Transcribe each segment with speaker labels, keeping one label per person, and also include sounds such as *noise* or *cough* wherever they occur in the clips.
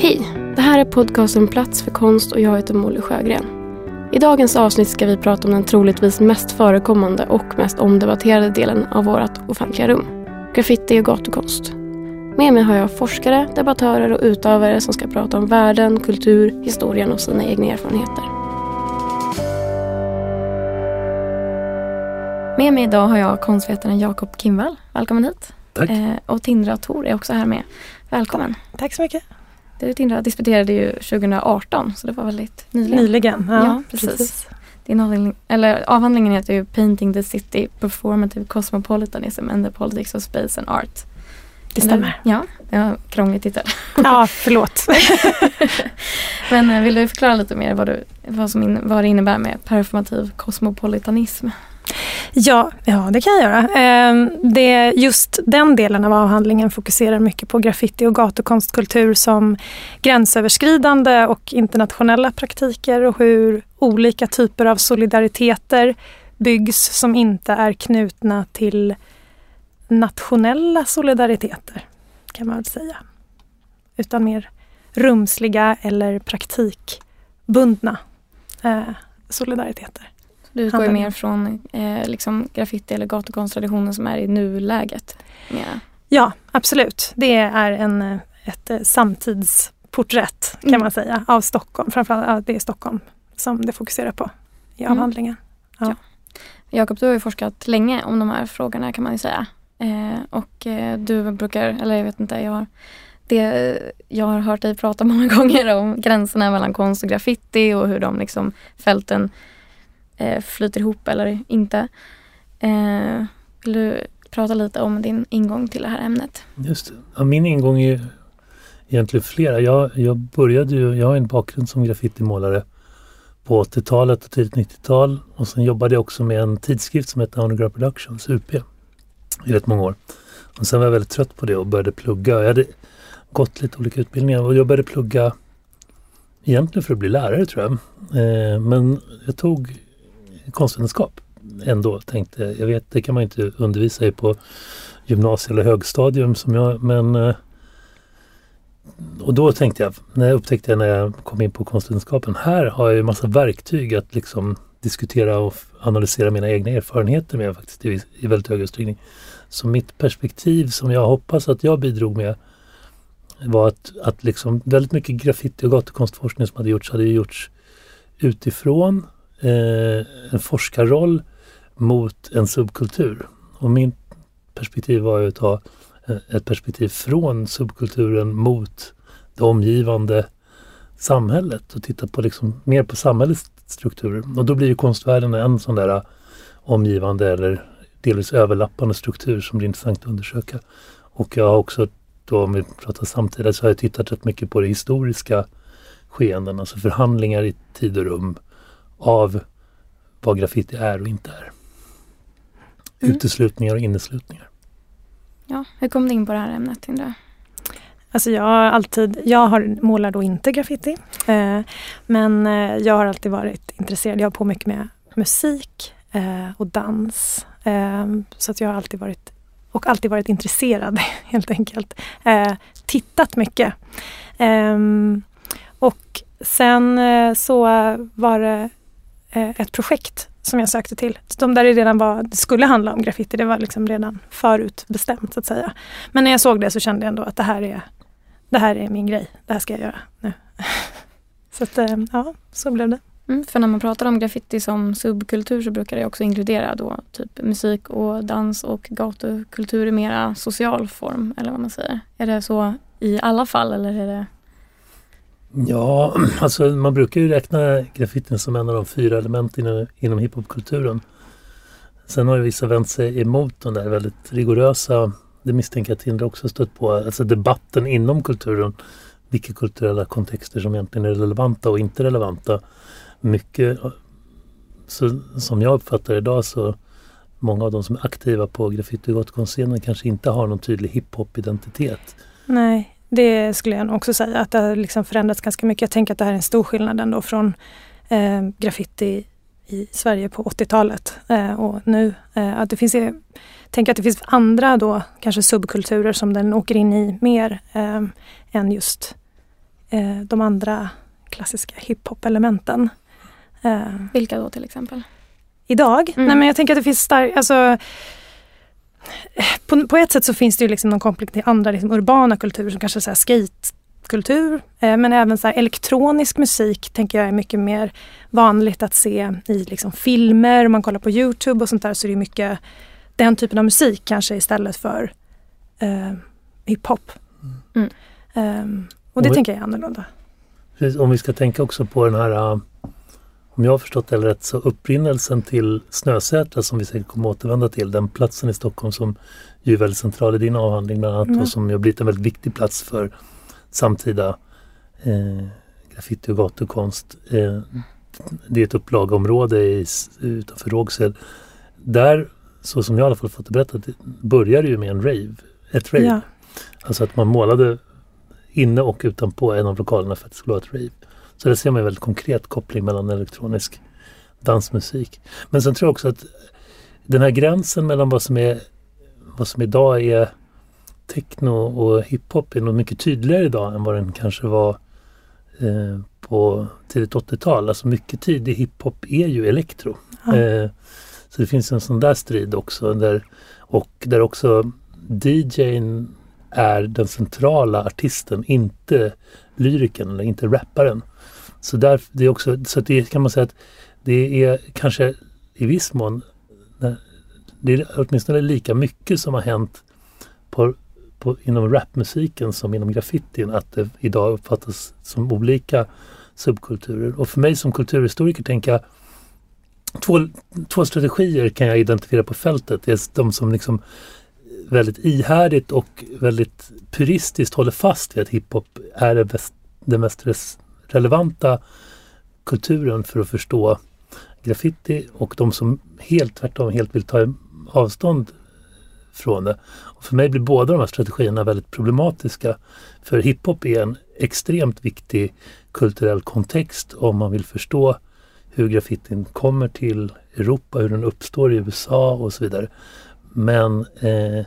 Speaker 1: Hej! Det här är podcasten Plats för konst och jag heter Molly Sjögren. I dagens avsnitt ska vi prata om den troligtvis mest förekommande och mest omdebatterade delen av vårt offentliga rum. Graffiti och gatukonst. Med mig har jag forskare, debattörer och utövare som ska prata om världen, kultur, historien och sina egna erfarenheter. Med mig idag har jag konstvetaren Jakob Kimvall. Välkommen hit.
Speaker 2: Tack.
Speaker 1: Eh, och Tindra Thor är också här med. Välkommen.
Speaker 3: Tack så mycket.
Speaker 1: Du Tindra disputerade ju 2018 så det var väldigt nyligen.
Speaker 3: Nyligen. Ja,
Speaker 1: Ja, precis. Din avhandling, eller avhandlingen heter ju Painting the City, Performative Cosmopolitanism and the Politics of Space and Art.
Speaker 3: Det stämmer.
Speaker 1: Ja, det var en krånglig titel. *laughs*
Speaker 3: Ja, förlåt. *laughs*
Speaker 1: Men eh, vill du förklara lite mer vad, du, vad, som in, vad det innebär med performativ kosmopolitanism?
Speaker 3: Ja, ja, det kan jag göra. Ehm, det, just den delen av avhandlingen fokuserar mycket på graffiti och gatukonstkultur som gränsöverskridande och internationella praktiker och hur olika typer av solidariteter byggs som inte är knutna till nationella solidariteter, kan man väl säga. Utan mer rumsliga eller praktikbundna eh, solidariteter.
Speaker 1: Du utgår ju mer från eh, liksom graffiti eller gatukonsttraditionen som är i nuläget. Mera.
Speaker 3: Ja, absolut. Det är en, eh, ett eh, samtidsporträtt kan
Speaker 1: Mm.
Speaker 3: man säga av Stockholm. Framförallt ja, det är Stockholm som det fokuserar på i
Speaker 1: Mm.
Speaker 3: avhandlingen.
Speaker 1: Jakob, du har ju forskat länge om de här frågorna kan man ju säga. Eh, och eh, du brukar, eller jag vet inte, jag har, det, jag har hört dig prata *laughs* många gånger om gränserna mellan konst och graffiti och hur de liksom fälten eh, flyter ihop eller inte. Eh, vill du prata lite om din ingång till det här ämnet?
Speaker 2: Just. Ja, min ingång är egentligen flera. Jag, jag började ju, jag har en bakgrund som graffitimålare på 80-talet och tidigt 90-tal och sen jobbade jag också med en tidskrift som heter Underground Productions, UP, i rätt många år. Och sen var jag väldigt trött på det och började plugga. Jag hade gått lite olika utbildningar och jag började plugga egentligen för att bli lärare tror jag. Eh, men jag tog konstvetenskap ändå tänkte jag vet det kan man ju inte undervisa i på gymnasie eller högstadium som jag men eh, och då tänkte jag, när jag upptäckte när jag kom in på konstvetenskapen, här har jag ju massa verktyg att liksom diskutera och analysera mina egna erfarenheter med faktiskt i, i väldigt hög utsträckning. Så mitt perspektiv som jag hoppas att jag bidrog med var att, att liksom väldigt mycket graffiti och gatukonstforskning som hade gjorts hade gjorts utifrån eh, en forskarroll mot en subkultur. Och min perspektiv var ju att ta eh, ett perspektiv från subkulturen mot det omgivande samhället och titta på liksom mer på samhällets strukturer. Och då blir ju konstvärlden en sån där eh, omgivande eller delvis överlappande struktur som blir intressant att undersöka. Och jag har också då om vi pratar samtida så har jag tittat rätt mycket på det historiska skeenden, alltså förhandlingar i tid och rum av vad graffiti är och inte är.
Speaker 1: Mm.
Speaker 2: Uteslutningar och inneslutningar.
Speaker 1: Ja, hur kom du in på det här ämnet Tindra?
Speaker 3: Alltså jag har alltid, jag har, målar då inte graffiti. Eh, men eh, jag har alltid varit intresserad. Jag har på mycket med musik eh, och dans. Eh, så att jag har alltid varit och alltid varit intresserad *laughs* helt enkelt. Eh, tittat mycket. Ehm, och sen eh, så var det Eh, ett projekt som jag sökte till. De där det redan var, det skulle handla om graffiti, det var liksom redan förutbestämt så att säga. Men när jag såg det så kände jag ändå att det här är, det här är min grej. Det här ska jag göra nu. *laughs* så att, eh, ja, så blev det.
Speaker 1: Mm, för när man pratar om graffiti som subkultur så brukar det också inkludera då typ musik och dans och gatukultur i mera social form eller vad man säger. Är det så i alla fall eller är det?
Speaker 2: Ja, *clears throat* alltså man brukar ju räkna graffitin som en av de fyra elementen inom, inom hiphopkulturen. Sen har ju vissa vänt sig emot de där väldigt rigorösa, det misstänker jag att Tindra också stött på, alltså debatten inom kulturen. Vilka kulturella kontexter som egentligen är relevanta och inte relevanta. Mycket, så, som jag uppfattar det idag så många av de som är aktiva på graffiti och kanske inte har någon tydlig hiphop-identitet.
Speaker 3: Nej, det skulle jag nog också säga att det har liksom förändrats ganska mycket. Jag tänker att det här är en stor skillnad ändå från eh, graffiti i Sverige på 80-talet eh, och nu. Eh, att det finns, jag tänker att det finns andra då kanske subkulturer som den åker in i mer eh, än just eh, de andra klassiska hiphop-elementen. Eh,
Speaker 1: Vilka då till exempel?
Speaker 3: idag?
Speaker 1: Mm.
Speaker 3: Nej men jag tänker att det finns stark, alltså på, på ett sätt så finns det ju liksom någon koppling till andra liksom, urbana kulturer som kanske så här skatekultur. Eh, men även så här, elektronisk musik tänker jag är mycket mer vanligt att se i liksom, filmer. Om man kollar på Youtube och sånt där så är det mycket den typen av musik kanske istället för eh, hiphop.
Speaker 1: Mm.
Speaker 3: Ehm, och det
Speaker 2: Och-
Speaker 3: tänker jag är annorlunda.
Speaker 2: Precis, om vi ska tänka också på den här, uh, om jag har förstått det rätt, så upprinnelsen till Snösätra som vi säkert kommer återvända till, den platsen i Stockholm som ju är väldigt central i din avhandling bland annat
Speaker 3: Mm.
Speaker 2: och som har blivit en väldigt viktig plats för samtida eh, graffiti och gatukonst. Eh, det är ett upplagområde i, utanför Rågsved. Där, så som jag i alla fall fått det berättat, började det ju med en rave. Ett rave.
Speaker 3: Ja.
Speaker 2: Alltså att man målade inne och utanpå en av lokalerna för att det skulle vara ett rave. Så där ser man en väldigt konkret koppling mellan elektronisk dansmusik. Men sen tror jag också att den här gränsen mellan vad som är vad som idag är techno och hiphop är nog mycket tydligare idag än vad den kanske var eh, på tidigt 80-tal. Alltså mycket tidig hiphop är ju elektro.
Speaker 3: Ja.
Speaker 2: Eh, så det finns en sån där strid också. Där, och där också DJn är den centrala artisten, inte lyriken eller inte rapparen. Så, där, det är också, så det kan man säga att det är kanske i viss mån det är åtminstone lika mycket som har hänt på, på, inom rapmusiken som inom graffitin att det idag uppfattas som olika subkulturer. Och för mig som kulturhistoriker tänker jag två, två strategier kan jag identifiera på fältet. Det är de som liksom väldigt ihärdigt och väldigt puristiskt håller fast vid att hiphop är det, bäst, det mest res, relevanta kulturen för att förstå graffiti och de som helt tvärtom helt vill ta avstånd från det. Och för mig blir båda de här strategierna väldigt problematiska. För hiphop är en extremt viktig kulturell kontext om man vill förstå hur graffitin kommer till Europa, hur den uppstår i USA och så vidare. Men eh,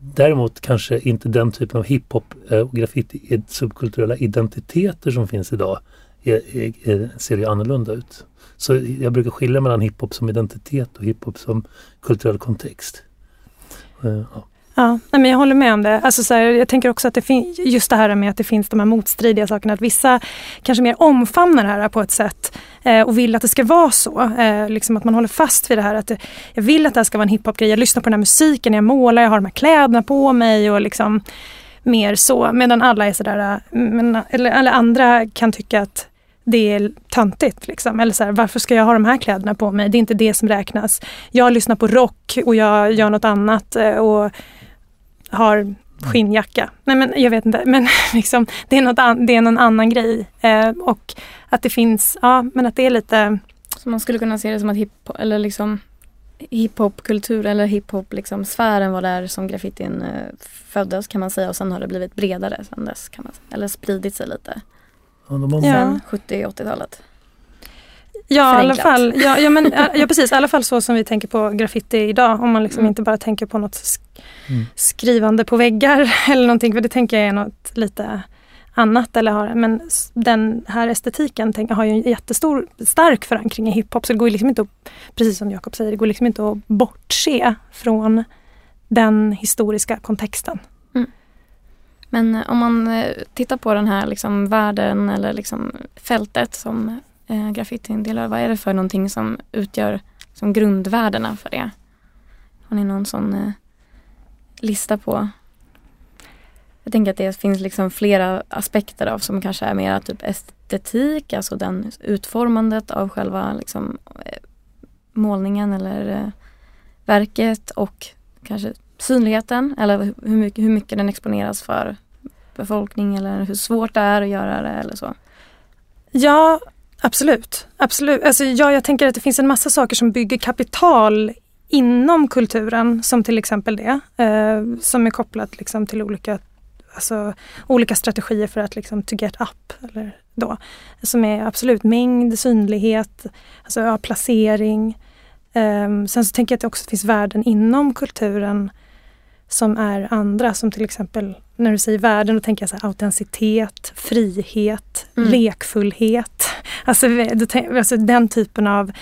Speaker 2: däremot kanske inte den typen av hiphop eh, och graffiti eh, subkulturella identiteter som finns idag är, är, är, ser ju annorlunda ut. Så jag brukar skilja mellan hiphop som identitet och hiphop som kulturell kontext. Eh, ja.
Speaker 3: Ja, nej, men jag håller med om det. Alltså så här, jag tänker också att det finns just det här med att det finns de här motstridiga sakerna. Att vissa kanske mer omfamnar det här på ett sätt eh, och vill att det ska vara så. Eh, liksom att man håller fast vid det här att det, jag vill att det här ska vara en hiphop-grej. Jag lyssnar på den här musiken, jag målar, jag har de här kläderna på mig och liksom mer så. Medan alla är sådär, eh, eller, eller andra kan tycka att det är töntigt. Liksom. Eller så här, varför ska jag ha de här kläderna på mig? Det är inte det som räknas. Jag lyssnar på rock och jag gör något annat. eh, Och har mm. skinnjacka. Nej men jag vet inte, *laughs* men liksom, det, är något an, det är någon annan grej. Eh, och att det finns, ja men att det är lite...
Speaker 1: Så man skulle kunna se det som att hiphop, eller liksom hiphopkultur eller hiphop liksom sfären var där som graffitin eh, föddes kan man säga och sen har det blivit bredare sen dess kan man. Eller spridit sig lite.
Speaker 2: Ja,
Speaker 3: man...
Speaker 1: Sen 70 80-talet.
Speaker 3: Ja, i alla fall, ja, ja, men, *laughs* ja, precis, i alla fall så som vi tänker på graffiti idag. Om man liksom
Speaker 1: mm.
Speaker 3: inte bara tänker på något
Speaker 2: mm.
Speaker 3: skrivande på väggar *laughs* eller någonting. För det tänker jag är något lite annat. Eller har, men den här estetiken tänk, har ju en jättestor, stark förankring i hiphop. Så det går liksom inte att, precis som Jakob säger, det går liksom inte att bortse från den historiska kontexten. Mm.
Speaker 1: Men eh, om man eh, tittar på den här liksom världen eller liksom fältet som eh, graffitin delar, vad är det för någonting som utgör som grundvärdena för det? Har ni någon sån eh, lista på? Jag tänker att det finns liksom flera aspekter av som kanske är mer typ estetik, alltså den utformandet av själva liksom, eh, målningen eller eh, verket och kanske synligheten eller hur mycket, hur mycket den exponeras för befolkning eller hur svårt det är att göra det eller så.
Speaker 3: Ja, absolut. absolut. Alltså, ja, jag tänker att det finns en massa saker som bygger kapital inom kulturen, som till exempel det, eh, som är kopplat liksom, till olika, alltså, olika strategier för att liksom, to get up. Eller då, som är absolut mängd, synlighet, alltså, ja, placering. Eh, sen så tänker jag att det också finns värden inom kulturen som är andra som till exempel när du säger värden då tänker jag så här, autenticitet, frihet,
Speaker 1: Mm.
Speaker 3: lekfullhet. *laughs* Alltså, då alltså den typen av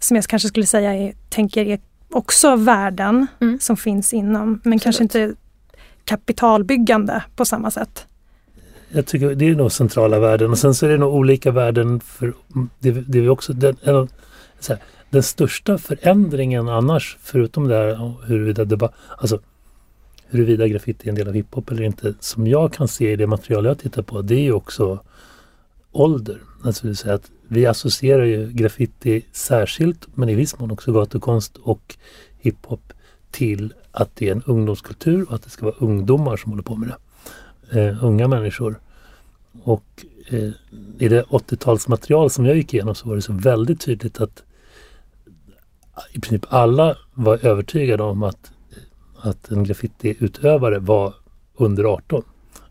Speaker 3: som jag kanske skulle säga är, tänker är också värden
Speaker 1: Mm.
Speaker 3: som finns inom men kanske inte kapitalbyggande på samma sätt.
Speaker 2: Jag tycker det är nog centrala värden och sen så är det nog olika värden för det, det är också den, den största förändringen annars förutom det här huruvida, deba, alltså, huruvida graffiti är en del av hiphop eller inte som jag kan se i det material jag tittar på det är ju också ålder. Alltså vill säga att vi associerar ju graffiti särskilt men i viss mån också gatukonst och hiphop till att det är en ungdomskultur och att det ska vara ungdomar som håller på med det eh, unga människor. Och eh, i det 80-talsmaterial som jag gick igenom så var det så väldigt tydligt att i princip alla var övertygade om att, att en graffitiutövare var under 18.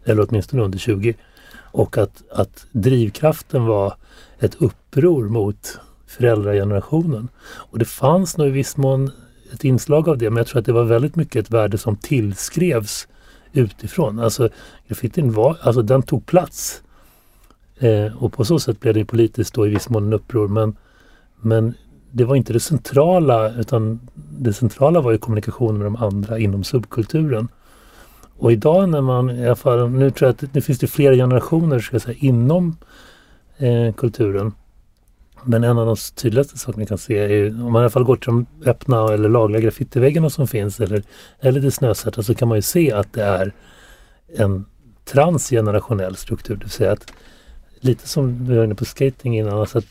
Speaker 2: Eller åtminstone under 20. Och att, att drivkraften var ett uppror mot föräldragenerationen. Och det fanns nog i viss mån ett inslag av det men jag tror att det var väldigt mycket ett värde som tillskrevs utifrån. Alltså graffitin var, alltså den tog plats. Eh, och på så sätt blev det politiskt då i viss mån en uppror men, men det var inte det centrala utan det centrala var ju kommunikationen med de andra inom subkulturen. Och idag när man, i alla fall, nu tror jag att nu finns det flera generationer ska jag säga, inom eh, kulturen. Men en av de tydligaste sakerna man kan se är om man i alla fall går till de öppna eller lagliga graffitiväggarna som finns eller, eller det snösatta så kan man ju se att det är en transgenerationell struktur. Det vill säga att lite som vi var inne på skating innan, alltså att,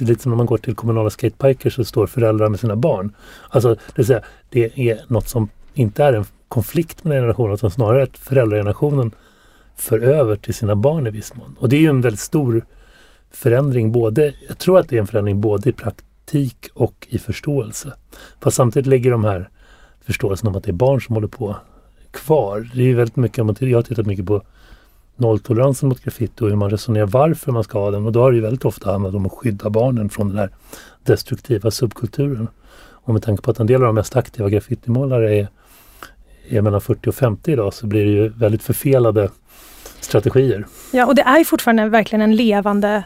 Speaker 2: lite, som när man går till kommunala skateparker så står föräldrar med sina barn. Alltså det vill säga det är något som inte är en konflikt med generationen utan snarare att föräldragenerationen för över till sina barn i viss mån. Och det är ju en väldigt stor förändring både, jag tror att det är en förändring både i praktik och i förståelse. Fast samtidigt ligger de här förståelsen om att det är barn som håller på kvar. Det är ju väldigt mycket, jag har tittat mycket på nolltoleransen mot graffiti och hur man resonerar varför man ska ha den. Och då har det ju väldigt ofta handlat om att skydda barnen från den här destruktiva subkulturen. Och med tanke på att en del av de mest aktiva graffitimålare är, är mellan 40 och 50 idag så blir det ju väldigt förfelade strategier.
Speaker 3: Ja, och det är fortfarande verkligen en levande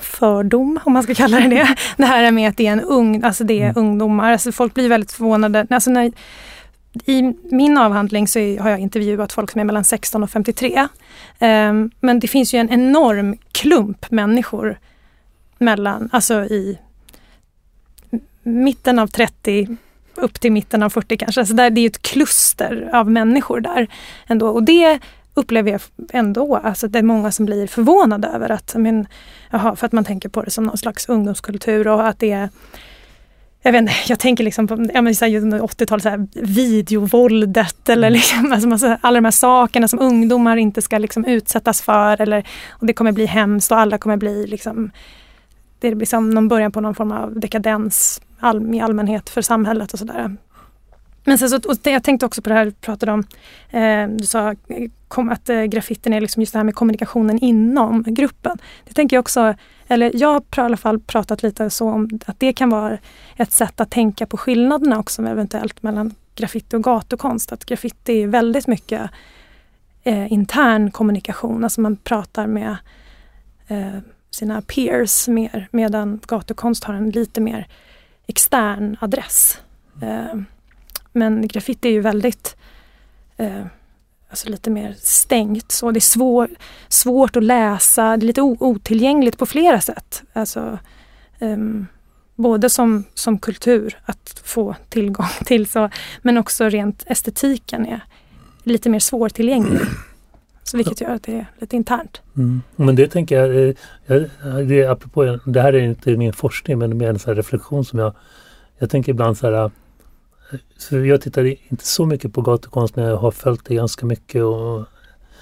Speaker 3: fördom, om man ska kalla det det. Det här med att det är en ung, alltså det är
Speaker 2: Mm.
Speaker 3: ungdomar. Alltså folk blir väldigt förvånade. Alltså när, i min avhandling så har jag intervjuat folk som är mellan 16 och 53. Ehm, men det finns ju en enorm klump människor mellan, alltså i mitten av 30 upp till mitten av 40 kanske. Alltså där, det är ett kluster av människor där ändå. Och det upplever jag ändå, alltså det är många som blir förvånade över att, men, aha, för att man tänker på det som någon slags ungdomskultur och att det är jag vet inte, jag tänker liksom på ja, men så här, under 80-talet, så här, videovåldet eller liksom, alltså, alla de här sakerna som ungdomar inte ska liksom utsättas för. Eller, och det kommer bli hemskt och alla kommer bli liksom, det blir som någon början på någon form av dekadens all, i allmänhet för samhället och sådär. Men sen så, och jag tänkte också på det här du pratade om, eh, du sa eh, kom, att eh, graffiten är liksom just det här med kommunikationen inom gruppen. Det tänker jag också, eller jag har i alla fall pratat lite så om att det kan vara ett sätt att tänka på skillnaderna också eventuellt mellan graffiti och gatukonst. Att graffiti är väldigt mycket eh, intern kommunikation, alltså man pratar med eh, sina peers mer medan gatukonst har en lite mer extern adress. Eh, men graffiti är ju väldigt eh, alltså lite mer stängt. Så det är svår, svårt att läsa, det är lite otillgängligt på flera sätt. Alltså, eh, både som, som kultur att få tillgång *laughs* till så, men också rent estetiken är lite mer svårtillgänglig. Så vilket gör att det är lite internt.
Speaker 2: Mm. Men det tänker jag, eh, jag det, apropå, det här är inte min forskning men mer en sån här reflektion som jag, jag tänker ibland så här, så jag tittar inte så mycket på gatukonst men jag har följt det ganska mycket och,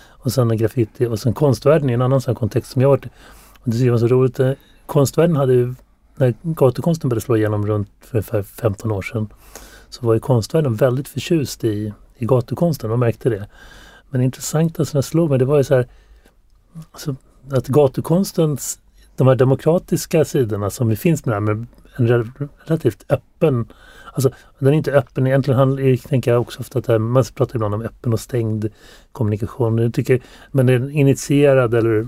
Speaker 2: och sen graffiti och sen konstvärlden i en annan sån kontext som jag har varit och det var så roligt, eh, konstvärlden hade ju, när gatukonsten började slå igenom runt för ungefär 15 år sedan så var ju konstvärlden väldigt förtjust i, i gatukonsten, man märkte det. Men det intressanta som jag slog mig det var ju så här alltså, att gatukonstens, de här demokratiska sidorna som finns med här med en relativt öppen Alltså, den är inte öppen egentligen. Han, tänker jag också ofta att här, man pratar ibland om öppen och stängd kommunikation. Jag tycker, men den initierad eller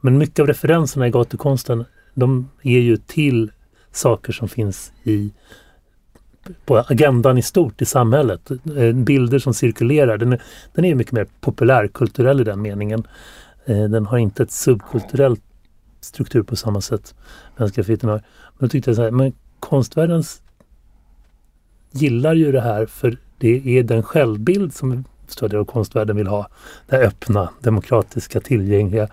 Speaker 2: men mycket av referenserna i gatukonsten de är ju till saker som finns i på agendan i stort i samhället. Eh, bilder som cirkulerar. Den är, den är mycket mer populärkulturell i den meningen. Eh, den har inte ett subkulturellt struktur på samma sätt medan graffitin har. Men då tyckte jag så här, men konstvärldens gillar ju det här för det är den självbild som del av konstvärlden vill ha. Det öppna, demokratiska, tillgängliga.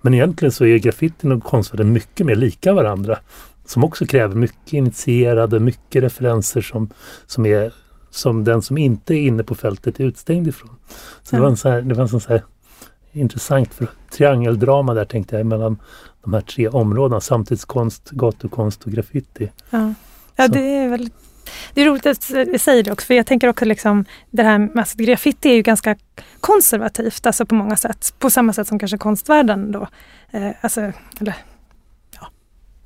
Speaker 2: Men egentligen så är graffitin och konstvärlden mycket mer lika varandra. Som också kräver mycket initierade, mycket referenser som, som är som den som inte är inne på fältet är utstängd ifrån. Så mm. det var en sån här, det var en sån här intressant för, triangeldrama där tänkte jag mellan de här tre områdena. Samtidskonst, gatukonst och graffiti.
Speaker 3: Ja, ja det är väldigt det är roligt att du säger det också, för jag tänker också liksom det här med alltså, graffiti är ju ganska konservativt, alltså på många sätt. På samma sätt som kanske konstvärlden då. Eh, alltså, eller ja,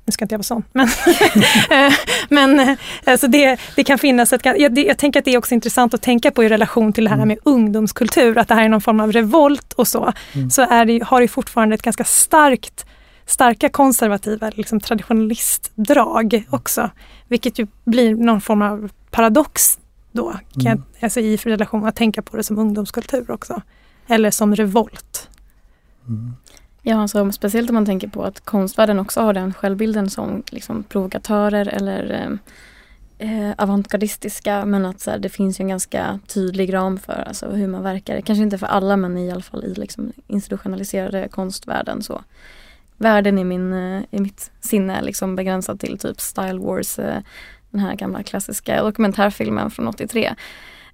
Speaker 3: nu ska inte jag vara sån, men, *laughs* eh, men eh, alltså det, det kan finnas ett... Jag, det, jag tänker att det är också intressant att tänka på i relation till det här mm. med ungdomskultur, att det här är någon form av revolt och så. Mm. Så är det, har det fortfarande ett ganska starkt starka konservativa liksom, traditionalistdrag också. Vilket ju blir någon form av paradox då, kan mm. jag, alltså i relation att tänka på det som ungdomskultur också. Eller som revolt.
Speaker 1: Mm. Ja, alltså, speciellt om man tänker på att konstvärlden också har den självbilden som liksom, provokatörer eller eh, eh avantgardistiska men att så här, det finns en ganska tydlig ram för alltså, hur man verkar. Kanske inte för alla men i alla fall i liksom, institutionaliserade konstvärlden. Så världen i, min, eh, i mitt sinne liksom begränsad till typ Style Wars, eh, den här gamla klassiska dokumentärfilmen från 83.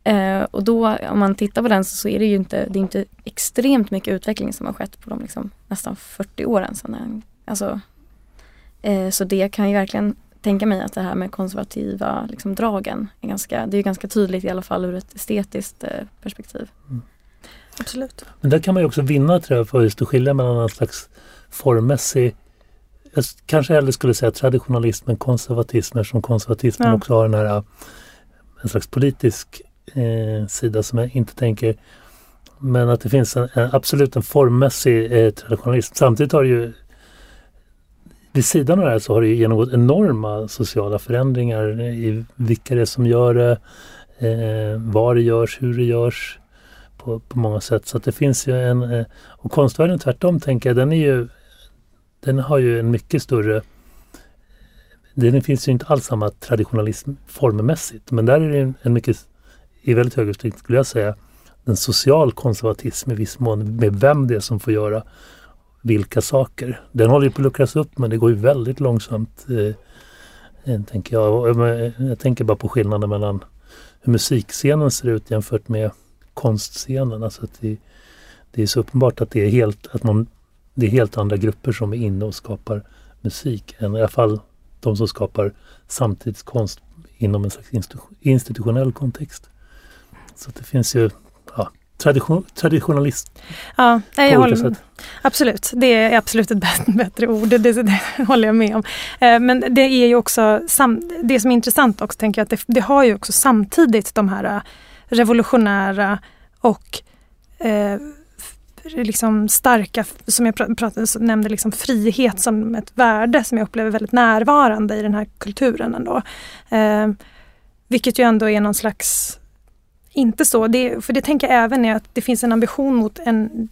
Speaker 1: Eh, och då om man tittar på den så, så, är det ju inte, det är inte extremt mycket utveckling som har skett på de liksom, nästan 40 åren sedan. Alltså, eh, så det kan ju verkligen tänka mig att det här med konservativa liksom, dragen är ganska, det är ganska tydligt i alla fall ur ett estetiskt eh, perspektiv. Mm.
Speaker 3: Absolut.
Speaker 2: Men där kan man ju också vinna tror jag för just att skilja mellan en slags formmässig jag kanske hellre skulle säga traditionalism än konservatism eftersom konservatismen ja. också har den här en slags politisk eh, sida som jag inte tänker men att det finns en, en absolut en formmässig eh, traditionalism. Samtidigt har det ju vid sidan av det här så har det genomgått enorma sociala förändringar i vilka det är som gör det, eh, var det görs, hur det görs på, på många sätt. Så att det finns ju en... Eh, och konstvärlden tvärtom tänker jag, den är ju den har ju en mycket större det finns ju inte alls samma traditionalism formmässigt men där är det en, en mycket, i väldigt hög utsträckning skulle jag säga, en social konservatism i viss mån med vem det är som får göra vilka saker. Den håller ju på att luckras upp men det går ju väldigt långsamt. Eh, eh tänker jag. jag. Eh, jag tänker bara på skillnaden mellan hur musikscenen ser ut jämfört med konstscenen. Alltså att det, det är så uppenbart att det är helt, att man det är helt andra grupper som är inne och skapar musik än i alla fall de som skapar samtidskonst inom en slags institutionell kontext. Så det finns ju ja, tradition, traditionalist
Speaker 3: ja, jag håller. Absolut, det är absolut ett *laughs* bättre ord, det, det, det *laughs* håller jag med om. Eh, men det är ju också, det som är intressant också tänker jag att det, det har ju också samtidigt de här eh, revolutionära och eh, liksom starka, som jag pratade, nämnde, liksom frihet som ett värde som jag upplever väldigt närvarande i den här kulturen ändå. Eh, vilket ju ändå är någon slags, inte så, det, för det tänker jag även är att det finns en ambition mot en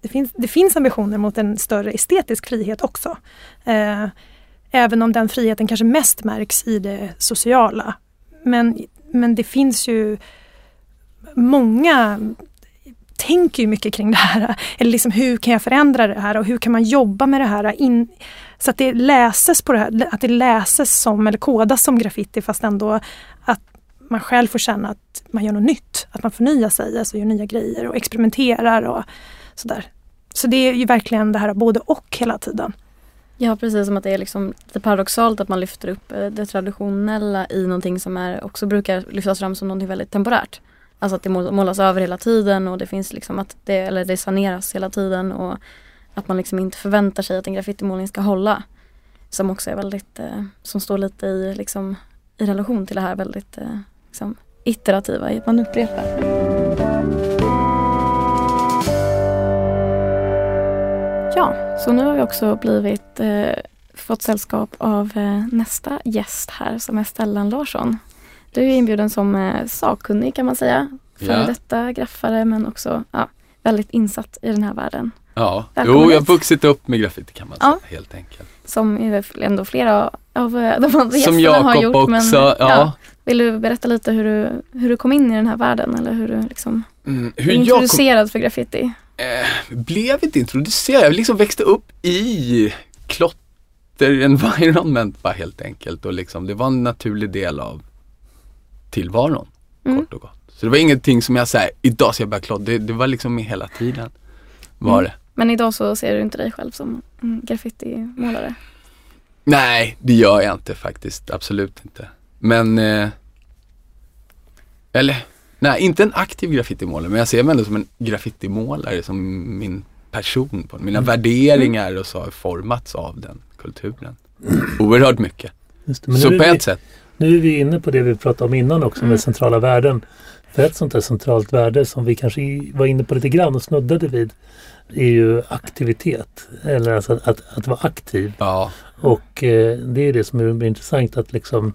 Speaker 3: det finns, det finns ambitioner mot en större estetisk frihet också. Eh, även om den friheten kanske mest märks i det sociala. Men, men det finns ju många tänker ju mycket kring det här. Eller liksom hur kan jag förändra det här och hur kan man jobba med det här in, så att det läses på det här, att det läses som eller kodas som graffiti fast ändå att man själv får känna att man gör något nytt. Att man förnyar sig, alltså gör nya grejer och experimenterar och sådär. Så det är ju verkligen det här både och hela tiden.
Speaker 1: Ja precis som att det är liksom lite paradoxalt att man lyfter upp eh, det traditionella i någonting som är, också brukar lyftas fram som någonting väldigt temporärt. Alltså att det målas över hela tiden och det finns liksom att det, eller det saneras hela tiden och att man liksom inte förväntar sig att en graffitimålning ska hålla. som också är väldigt, eh, som står lite i, liksom, i relation till det här väldigt eh, liksom, iterativa, i att man upprepar. Ja, så nu har vi också blivit eh, fått sällskap av eh, nästa gäst här som är Stellan Larsson. Du är inbjuden som eh, sakkunnig kan man säga. Före
Speaker 4: Ja.
Speaker 1: detta graffare men också ja, väldigt insatt i den här världen.
Speaker 4: Ja,
Speaker 1: Välkommen
Speaker 4: jo jag har vuxit upp med graffiti kan man
Speaker 1: Ja.
Speaker 4: säga helt enkelt.
Speaker 1: Som ändå flera av eh, de andra
Speaker 4: Som
Speaker 1: gästerna har
Speaker 4: Jakob
Speaker 1: gjort.
Speaker 4: också,
Speaker 1: men,
Speaker 4: ja.
Speaker 1: Vill du berätta lite hur du, hur du kom in i den här världen eller hur du liksom
Speaker 4: Mm, hur kom,
Speaker 1: introducerad för graffiti?
Speaker 4: eh, blev inte introducerad, jag liksom växte upp i klotter environment bara helt enkelt och liksom det var en naturlig del av tillvaron
Speaker 1: Mm.
Speaker 4: kort och gott. Så det var ingenting som jag säger idag ska jag börja klottra, det, det var liksom med hela tiden. Var
Speaker 1: Mm.
Speaker 4: det.
Speaker 1: Men idag så ser du inte dig själv som mm, graffitimålare.
Speaker 4: Nej, det gör jag inte faktiskt. Absolut inte. Men, eh, eller, nej inte en aktiv graffitimålare men jag ser mig ändå som en graffitimålare som min person. På. Mina värderingar och så har formats av den kulturen. Oerhört mycket.
Speaker 2: Just det, men
Speaker 4: Så på ett sätt.
Speaker 2: Nu är vi inne på det vi pratade om innan också
Speaker 1: Mm.
Speaker 2: med centrala värden. För ett sånt där centralt värde som vi kanske var inne på lite grann och snuddade vid är ju aktivitet. Eller alltså att, att, att vara aktiv.
Speaker 4: Ja,
Speaker 2: Och eh, det är det som är intressant att liksom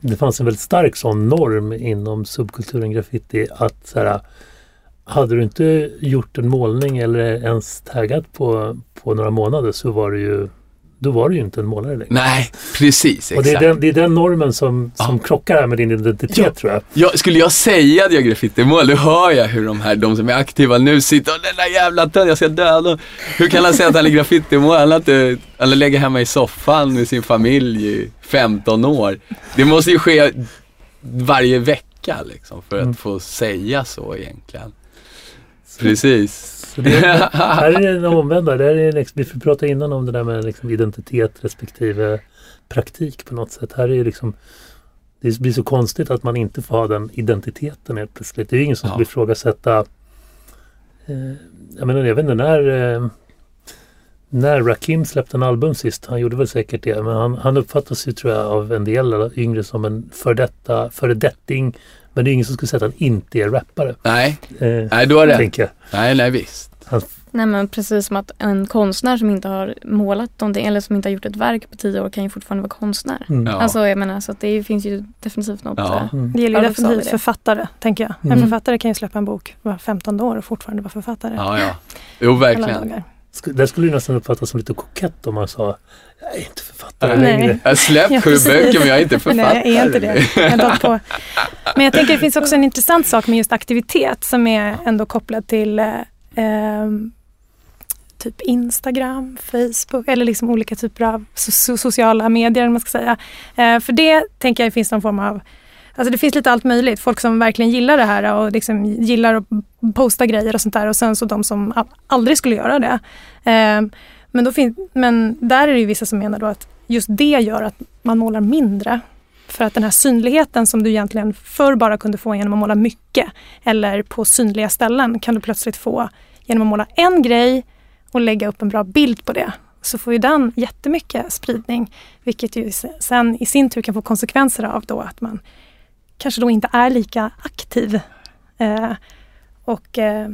Speaker 2: det fanns en väldigt stark sån norm inom subkulturen graffiti att så här, hade du inte gjort en målning eller ens taggat på, på några månader så var du ju då var du ju inte en målare längre.
Speaker 4: nej precis
Speaker 2: Och det är,
Speaker 4: exakt.
Speaker 2: den, det är den normen som, som
Speaker 4: Ja.
Speaker 2: krockar här med din identitet
Speaker 4: Ja.
Speaker 2: tror jag.
Speaker 4: Ja, skulle jag säga att jag är graffitimål, då hör jag hur de här, de som är aktiva nu sitter och den där jävla tönt, jag ska döda honom." Hur kan han säga att han är graffitimål? Han har inte, han lägger hemma i soffan med sin familj i 15 år. Det måste ju ske varje vecka liksom för att
Speaker 2: Mm.
Speaker 4: få säga så egentligen. Precis.
Speaker 2: Så *laughs* det, här är det omvända. Det är liksom, vi pratade innan om det där med liksom identitet respektive praktik på något sätt. Här är det liksom det blir så konstigt att man inte får ha den identiteten helt plötsligt. Det är ju ingen som
Speaker 4: Ja.
Speaker 2: skulle ifrågasätta eh, jag menar, jag vet inte när eh, när Rakim släppte en album sist, han gjorde väl säkert det, men han, han uppfattas ju tror jag av en del yngre som en för detta, föredetting. Men det är ingen som skulle säga att han inte är rappare.
Speaker 4: Nej,
Speaker 2: Eh,
Speaker 4: nej du har rätt. Nej, nej visst.
Speaker 1: Nej men precis som att en konstnär som inte har målat någonting eller som inte har gjort ett verk på tio år kan ju fortfarande vara konstnär.
Speaker 2: Mm.
Speaker 4: Ja.
Speaker 1: Alltså jag menar så att det finns ju definitivt något.
Speaker 4: Ja.
Speaker 1: eh,
Speaker 2: Mm.
Speaker 3: Det gäller ju
Speaker 1: vi
Speaker 3: definitivt
Speaker 1: det.
Speaker 3: författare, tänker jag. En
Speaker 2: Mm.
Speaker 3: författare kan ju släppa en bok var 15 år och fortfarande vara författare.
Speaker 4: Ja, ja. Jo,
Speaker 3: Alla
Speaker 4: verkligen.
Speaker 2: Det skulle ju nästan uppfattas som lite kokett om man sa Jag är inte författare
Speaker 4: Nej.
Speaker 2: längre.
Speaker 4: Jag har släppt *laughs*
Speaker 3: Ja,
Speaker 4: sju böcker men jag är inte författare. *laughs*
Speaker 3: Nej, jag är inte det. Jag på. Men jag tänker det finns också en intressant sak med just aktivitet som är ändå kopplad till eh, ehm, typ Instagram, Facebook eller liksom olika typer av so- so- sociala medier. Man ska säga. Eh, för det tänker jag finns någon form av Alltså det finns lite allt möjligt. Folk som verkligen gillar det här och liksom gillar att posta grejer och sånt där och sen så de som aldrig skulle göra det. Eh, men, då fin- men där är det ju vissa som menar då att just det gör att man målar mindre. För att den här synligheten som du egentligen förr bara kunde få genom att måla mycket eller på synliga ställen kan du plötsligt få genom att måla en grej och lägga upp en bra bild på det. Så får ju den jättemycket spridning vilket ju sen i sin tur kan få konsekvenser av då att man kanske då inte är lika aktiv. Eh, och eh,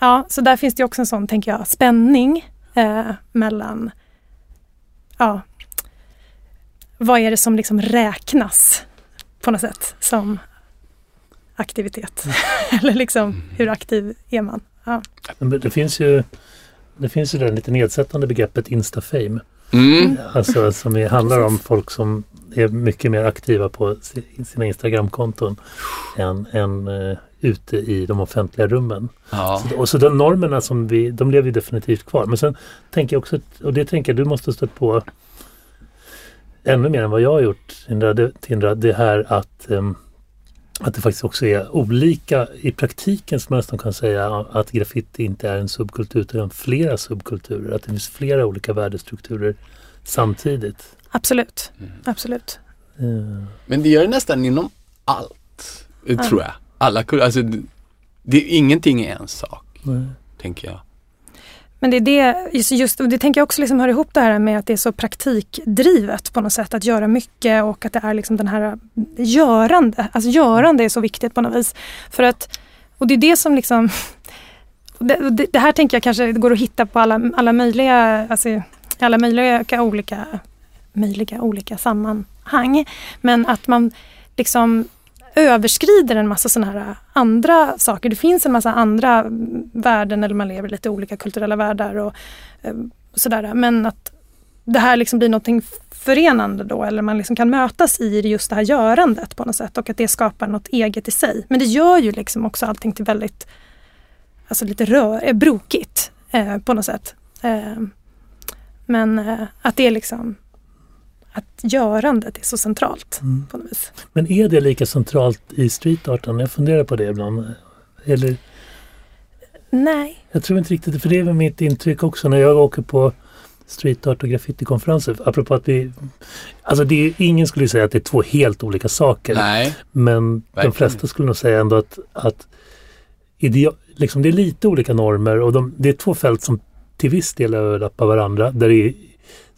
Speaker 3: ja, så där finns det också en sån, tänker jag, spänning eh, mellan ja, vad är det som liksom räknas på något sätt som aktivitet? *laughs* Eller liksom hur aktiv är man? Ja.
Speaker 2: Men det finns ju det finns ju det lite nedsättande begreppet instafame.
Speaker 4: Mm.
Speaker 2: Alltså som handlar om folk som är mycket mer aktiva på si- sina Instagramkonton än, än eh, ute i de offentliga rummen.
Speaker 4: Ja.
Speaker 2: Så, och så de normerna som vi, de lever definitivt kvar. Men sen tänker jag också, och det tänker jag du måste stött på ännu mer än vad jag har gjort Tindra, det, här att ehm, att det faktiskt också är olika i praktiken som man nästan kan säga att graffiti inte är en subkultur utan flera subkulturer. Att det finns flera olika värdestrukturer samtidigt.
Speaker 3: Absolut,
Speaker 4: Mm.
Speaker 3: absolut.
Speaker 2: Eh,
Speaker 4: Men det gör det nästan inom allt, eh,
Speaker 3: Ja.
Speaker 4: tror jag. Alla alltså, det- det är ingenting är en sak,
Speaker 2: nej.
Speaker 4: tänker jag.
Speaker 3: men det är det, just, just, och det tänker jag också liksom hör ihop det här med att det är så praktikdrivet på något sätt, att göra mycket och att det är liksom den här görande, alltså görande är så viktigt på något vis. För att, och det är det som liksom *laughs* det, det, det här tänker jag kanske går att hitta på alla, alla möjliga, alltså, alla möjliga olika, möjliga olika sammanhang. Men att man liksom överskrider en massa sådana här andra saker. Det finns en massa andra värden eller man lever i lite olika kulturella världar och eh, sådär. Men att det här liksom blir någonting förenande då eller man liksom kan mötas i just det här görandet på något sätt och att det skapar något eget i sig. Men det gör ju liksom också allting till väldigt, alltså lite rör, eh, brokigt eh, på något sätt. Eh, men eh, att det är liksom att görandet är så centralt mm. på något vis.
Speaker 2: Men är det lika centralt i streetarten? Jag funderar på det ibland. Eller?
Speaker 3: Nej.
Speaker 2: Jag tror inte riktigt för det är väl mitt intryck också när jag åker på streetart och graffitikonferenser. Apropå att vi... Alltså det är, ingen skulle säga att det är två helt olika saker.
Speaker 4: Nej.
Speaker 2: Men Verkligen. de flesta skulle nog säga ändå att, att idea, liksom det är lite olika normer och de, det är två fält som till viss del överlappar varandra. Där det är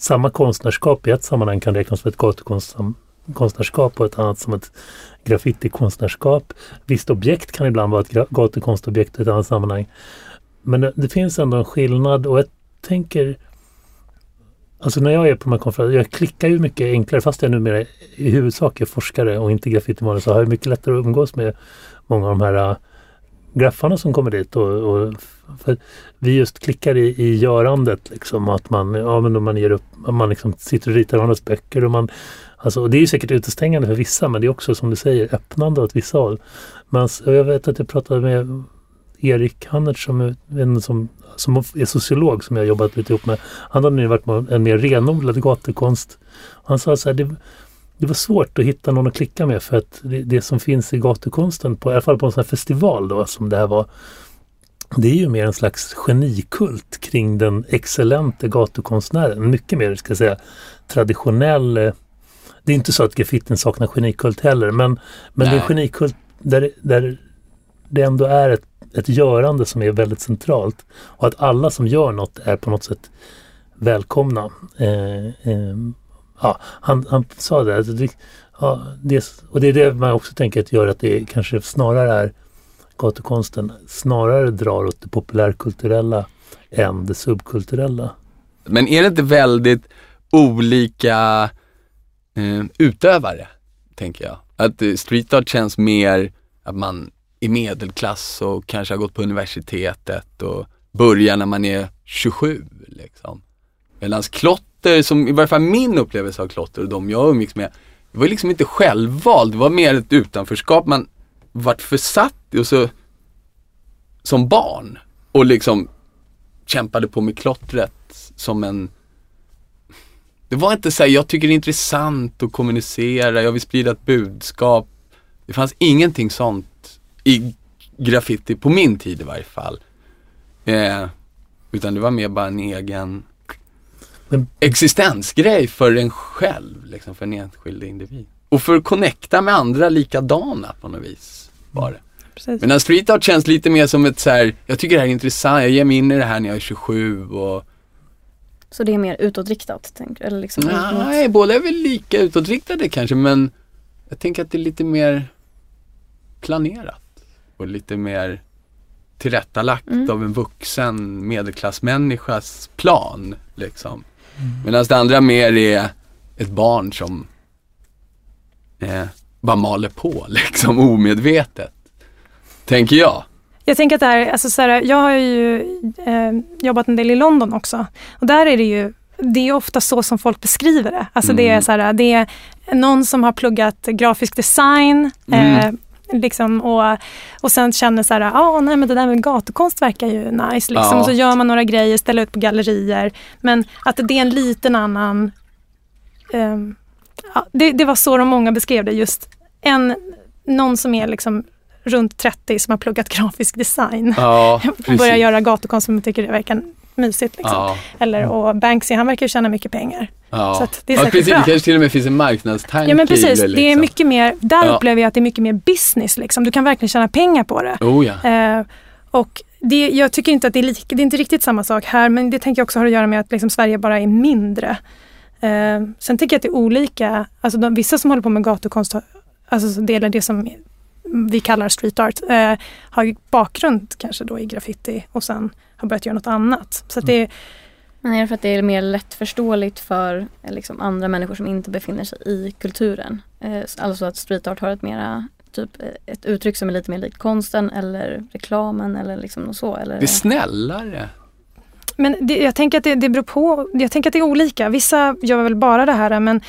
Speaker 2: samma konstnärskap i ett sammanhang kan räknas som ett gatukonstnärskap och ett annat som ett graffitikonstnärskap. Visst objekt kan ibland vara ett gatukonstobjekt i ett annat sammanhang. Men det finns ändå en skillnad och jag tänker Alltså när jag är på de här konferenserna, jag klickar ju mycket enklare fast jag numera i huvudsak är forskare och inte graffitimålare så har jag mycket lättare att umgås med många av de här graffarna som kommer dit. Och, och vi just klickar i, i görandet liksom att man, ja, men man ger upp, man liksom sitter och ritar varandras böcker och man Alltså, och det är ju säkert utestängande för vissa men det är också som du säger öppnande åt vissa håll. Men jag vet att jag pratade med Erik Hannert som, är, som, som är sociolog som jag jobbat lite ihop med. Han hade nu varit med en mer renodlad gatukonst. Han sa så här, det, det var svårt att hitta någon att klicka med för att det, det, som finns i gatukonsten, på, i alla fall på en sån här festival då som det här var, det är ju mer en slags genikult kring den excellente gatukonstnären. Mycket mer, ska jag säga, traditionell eh, det är inte så att graffitin saknar genikult heller men, men det är en genikult där, där det ändå är ett, ett görande som är väldigt centralt. Och att alla som gör något är på något sätt välkomna. Eh, eh, ja, han, han sa det, alltså det, ja, det, och det är det man också tänker att gör att det kanske snarare är gatukonsten snarare drar åt det populärkulturella än det subkulturella.
Speaker 4: Men är det inte väldigt olika eh, utövare, tänker jag? Att eh, street art känns mer att man är medelklass och kanske har gått på universitetet och börjar när man är 27 liksom. Medan klotter, som i varje fall min upplevelse av klotter och de jag umgicks med, det var liksom inte självvald, det var mer ett utanförskap man vart försatt i och så som barn och liksom kämpade på med klottret som en det var inte såhär, jag tycker det är intressant att kommunicera, jag vill sprida ett budskap. Det fanns ingenting sånt i graffiti, på min tid i varje fall. Eh, utan det var mer bara en egen men... existensgrej för en själv, liksom för en enskild individ. Och för att connecta med andra likadana på något vis var det. Precis. Men street art känns lite mer som ett så här, jag tycker det här är intressant, jag ger mig in i det här när jag är 27 och
Speaker 1: så det är mer utåtriktat? Tänker, eller liksom
Speaker 4: Nej, båda är väl lika utåtriktade kanske men jag tänker att det är lite mer planerat och lite mer tillrättalagt mm. av en vuxen medelklassmänniskas plan. Liksom. Mm. Medan det andra mer är ett barn som eh, bara maler på *laughs* liksom omedvetet. Tänker jag.
Speaker 3: Jag tänker att det här, alltså så här, jag har ju eh, jobbat en del i London också. Och där är det ju det är ofta så som folk beskriver det. Alltså mm. det, är mm. så här, det är någon som har pluggat grafisk design mm. eh, liksom, och, och sen känner så här, ah, nej men det där med gatukonst verkar ju nice. Liksom. Ja. Och så gör man några grejer, ställer ut på gallerier. Men att det är en liten annan... Eh, ja, det, det var så de många beskrev det, just en, någon som är liksom runt 30 som har pluggat *laughs* grafisk design.
Speaker 4: Ja,
Speaker 3: börjar göra gatukonst som tycker det verkar mysigt. Liksom. Ja. Eller, och Banksy han verkar tjäna mycket pengar.
Speaker 4: Ja. Så det är ja, precis. Bra. Det kanske till och med finns en marknadstanke
Speaker 3: Ja men precis, det, liksom. det är mycket mer, där ja. upplever jag att det är mycket mer business. Liksom. Du kan verkligen tjäna pengar på det.
Speaker 4: Oh, ja.
Speaker 3: Eh, Och det, jag tycker inte att det är, lika, det är inte riktigt samma sak här men det tänker jag också har att göra med att liksom Sverige bara är mindre. Eh, sen tycker jag att det är olika, alltså de, vissa som håller på med gatukonst, alltså det är det som vi kallar street art, eh, har ju bakgrund kanske då i graffiti och sen har börjat göra något annat. Så det,
Speaker 1: Men är det för att det är mer lättförståeligt för eh, liksom, andra människor som inte befinner sig i kulturen? Eh, alltså att street art har ett mera typ eh, ett uttryck som är lite mer likt konsten eller reklamen eller liksom något så? Eller?
Speaker 4: Det är snällare.
Speaker 3: Men det, jag tänker att det, det beror på, jag tänker att det är olika. Vissa gör väl bara det här men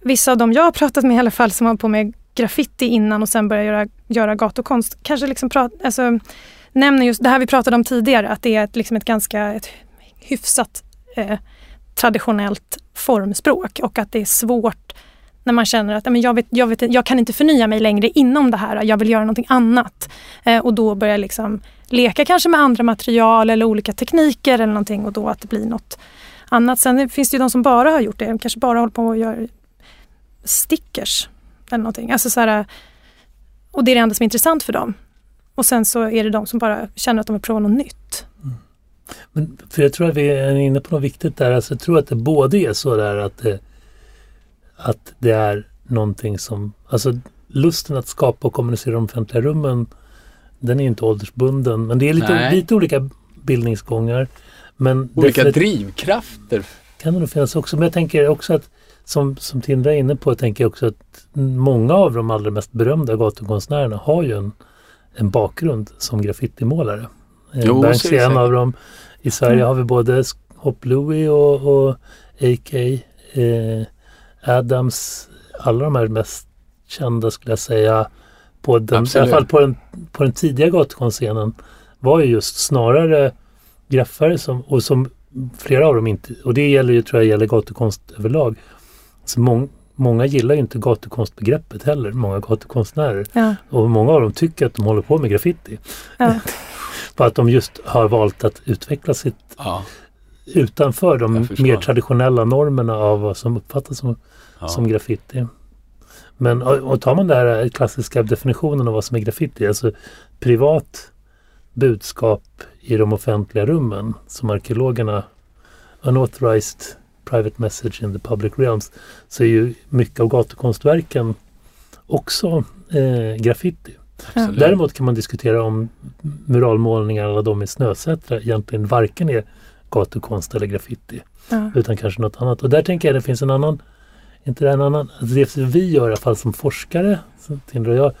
Speaker 3: vissa av de jag har pratat med i alla fall som har på med graffiti innan och sen börjar göra, göra gatukonst kanske liksom prat, alltså, nämner just det här vi pratade om tidigare att det är ett, liksom ett ganska ett hyfsat eh, traditionellt formspråk och att det är svårt när man känner att men jag, vet, jag, vet, jag kan inte förnya mig längre inom det här, jag vill göra någonting annat. Eh, och då börjar liksom leka kanske med andra material eller olika tekniker eller någonting och då att det blir något annat. Sen finns det ju de som bara har gjort det, kanske bara håller på att göra stickers eller någonting. Alltså så här, och det är det enda som är intressant för dem. Och sen så är det de som bara känner att de vill prova något nytt. Mm.
Speaker 2: Men för jag tror att vi är inne på något viktigt där. Alltså jag tror att det både är så där att det, att det är någonting som, alltså lusten att skapa och kommunicera de offentliga rummen den är inte åldersbunden. Men det är lite, lite olika bildningsgångar. Men
Speaker 4: olika drivkrafter.
Speaker 2: Kan det nog finnas också. Men jag tänker också att som, som Tindra är inne på, tänker jag också att många av de allra mest berömda gatukonstnärerna har ju en, en bakgrund som graffitimålare. Eh, jo, Banksy är en av dem. I Sverige mm. har vi både Hop Louie och, och AK, eh, Adams, alla de här mest kända skulle jag säga, på den, i alla fall på den, på den tidiga gatukonstscenen var ju just snarare graffare som, och som flera av dem inte, och det gäller ju tror jag gäller gatukonst överlag, så mång, många gillar ju inte gatukonstbegreppet heller, många gatukonstnärer. Ja. Och många av dem tycker att de håller på med graffiti. Ja. *laughs* För att de just har valt att utveckla sitt ja. utanför de mer traditionella normerna av vad som uppfattas som, som graffiti. Men och tar man den här klassiska definitionen av vad som är graffiti, alltså privat budskap i de offentliga rummen som arkeologerna unauthorized private message in the public realms så är ju mycket av gatukonstverken också eh, graffiti. Absolut. Däremot kan man diskutera om muralmålningar, alla de i Snösätra, egentligen varken är gatukonst eller graffiti. Ja. Utan kanske något annat. Och där tänker jag det finns en annan, inte det en annan, alltså det vi gör i alla fall som forskare, Tindra och jag,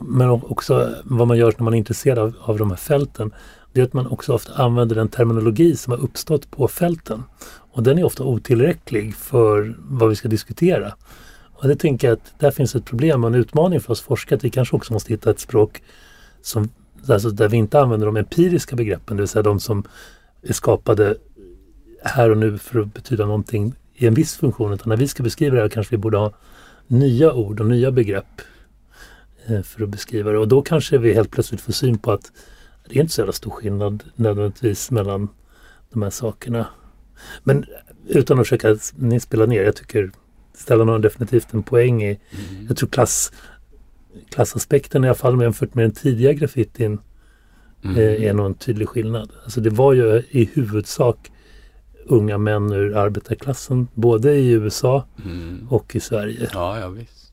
Speaker 2: men också vad man gör när man är intresserad av, av de här fälten, det är att man också ofta använder den terminologi som har uppstått på fälten. Och den är ofta otillräcklig för vad vi ska diskutera. Och det tänker jag att där finns ett problem och en utmaning för oss forskare att vi kanske också måste hitta ett språk som, alltså där vi inte använder de empiriska begreppen, det vill säga de som är skapade här och nu för att betyda någonting i en viss funktion. Utan när vi ska beskriva det här kanske vi borde ha nya ord och nya begrepp eh, för att beskriva det. Och då kanske vi helt plötsligt får syn på att det är inte så jävla stor skillnad nödvändigtvis mellan de här sakerna. Men utan att försöka spela ner, jag tycker Stellan har definitivt en poäng i, mm. jag tror klass, klassaspekten i alla fall jämfört med den tidiga graffitin mm. eh, är nog en tydlig skillnad. Alltså det var ju i huvudsak unga män ur arbetarklassen både i USA mm. och i Sverige.
Speaker 4: Ja, ja visst.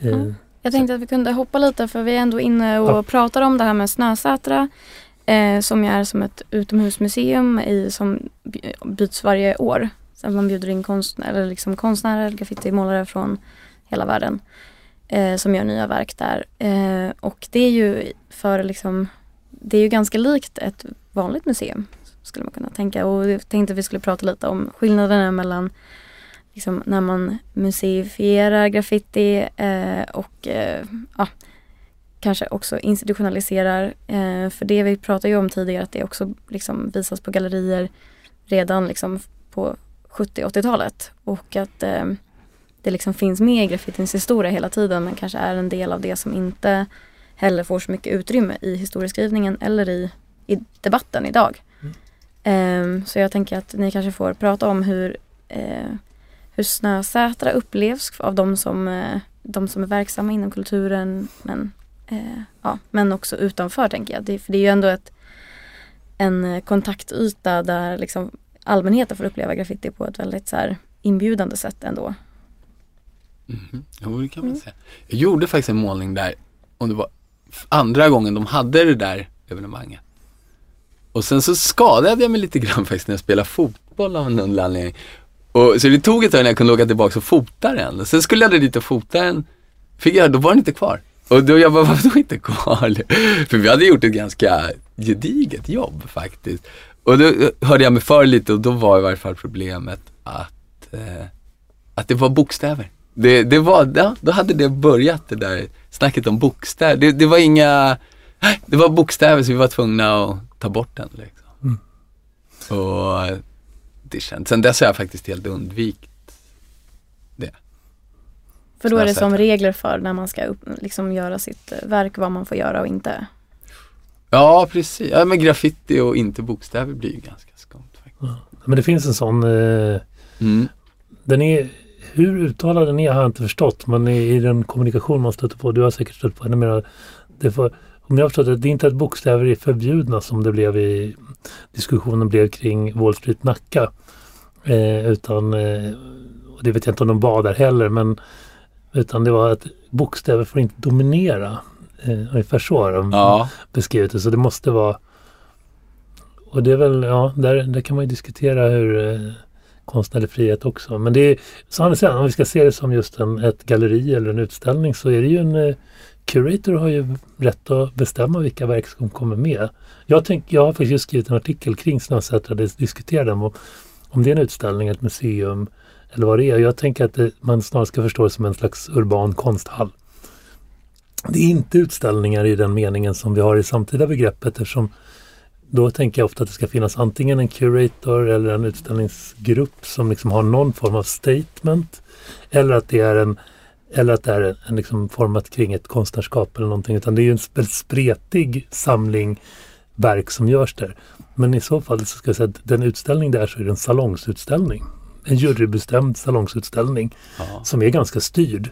Speaker 1: Eh, jag tänkte att vi kunde hoppa lite för vi är ändå inne och ja. pratar om det här med Snösätra eh, som är som ett utomhusmuseum i, som byts varje år. Så man bjuder in konstnär, eller liksom konstnärer, graffitimålare från hela världen eh, som gör nya verk där. Eh, och det är ju för liksom, det är ju ganska likt ett vanligt museum skulle man kunna tänka. Och jag tänkte att vi skulle prata lite om skillnaderna mellan liksom, när man museifierar graffiti eh, och eh, ja, kanske också institutionaliserar. Eh, för det vi pratade ju om tidigare att det också liksom visas på gallerier redan liksom på 70-80-talet och att eh, det liksom finns med i graffitins historia hela tiden men kanske är en del av det som inte heller får så mycket utrymme i historieskrivningen eller i, i debatten idag. Mm. Eh, så jag tänker att ni kanske får prata om hur, eh, hur Snösätra upplevs av de som, eh, de som är verksamma inom kulturen men Eh, ja, men också utanför tänker jag. Det, för det är ju ändå ett, en eh, kontaktyta där liksom allmänheten får uppleva graffiti på ett väldigt så här, inbjudande sätt ändå.
Speaker 4: Mm. Jo, det kan man säga. Jag gjorde faktiskt en målning där, om det var andra gången de hade det där evenemanget. Och sen så skadade jag mig lite grann faktiskt när jag spelade fotboll av någon anledning. Och, så det tog ett tag innan jag kunde åka tillbaka och fota den. Sen skulle jag dit och fota den, fick jag, då var den inte kvar. Och då jag bara, varför inte kvar? *laughs* För vi hade gjort ett ganska gediget jobb faktiskt. Och då hörde jag mig för lite och då var i varje fall problemet att, eh, att det var bokstäver. Det, det var, ja, då hade det börjat det där snacket om bokstäver. Det, det var inga, det var bokstäver så vi var tvungna att ta bort den. Liksom. Och det känns, sen dess har jag faktiskt helt undvikit.
Speaker 1: För då är det som regler för när man ska upp, liksom göra sitt eh, verk, vad man får göra och inte.
Speaker 4: Ja, precis. Ja, men graffiti och inte bokstäver blir ju ganska skumt faktiskt.
Speaker 2: Men det finns en sån, eh,
Speaker 4: Mm.
Speaker 2: den är, hur uttalad den är har jag inte förstått. Men i, i den kommunikation man stöter på, du har säkert stött på ännu mer. Det om jag har förstått det, det är inte att bokstäver är förbjudna som det blev i diskussionen blev kring Wall Street Nacka. Eh, utan, eh, och det vet jag inte om de var där heller, men utan det var att bokstäver får inte dominera. Eh, ungefär så har de
Speaker 4: Ja,
Speaker 2: beskrivit det. Så det måste vara och det är väl, ja, där, där kan man ju diskutera hur eh, konstnärlig frihet också. Men det är, så han säger, om vi ska se det som just en, ett galleri eller en utställning så är det ju en eh, Curator har ju rätt att bestämma vilka verk som kommer med. Jag, tänk, jag har faktiskt skrivit en artikel kring Snösätra där jag diskuterar dem. Och, om det är en utställning, ett museum eller vad det är. Jag tänker att det, man snarare ska förstå det som en slags urban konsthall. Det är inte utställningar i den meningen som vi har i samtida begreppet eftersom då tänker jag ofta att det ska finnas antingen en curator eller en utställningsgrupp som liksom har någon form av statement. Eller att det är en eller att det är en, liksom format kring ett konstnärskap eller någonting. Utan det är ju en spretig samling verk som görs där. Men i så fall så ska jag säga att den utställning där så är det en salongsutställning. En jurybestämd salongsutställning
Speaker 4: ja.
Speaker 2: som är ganska styrd.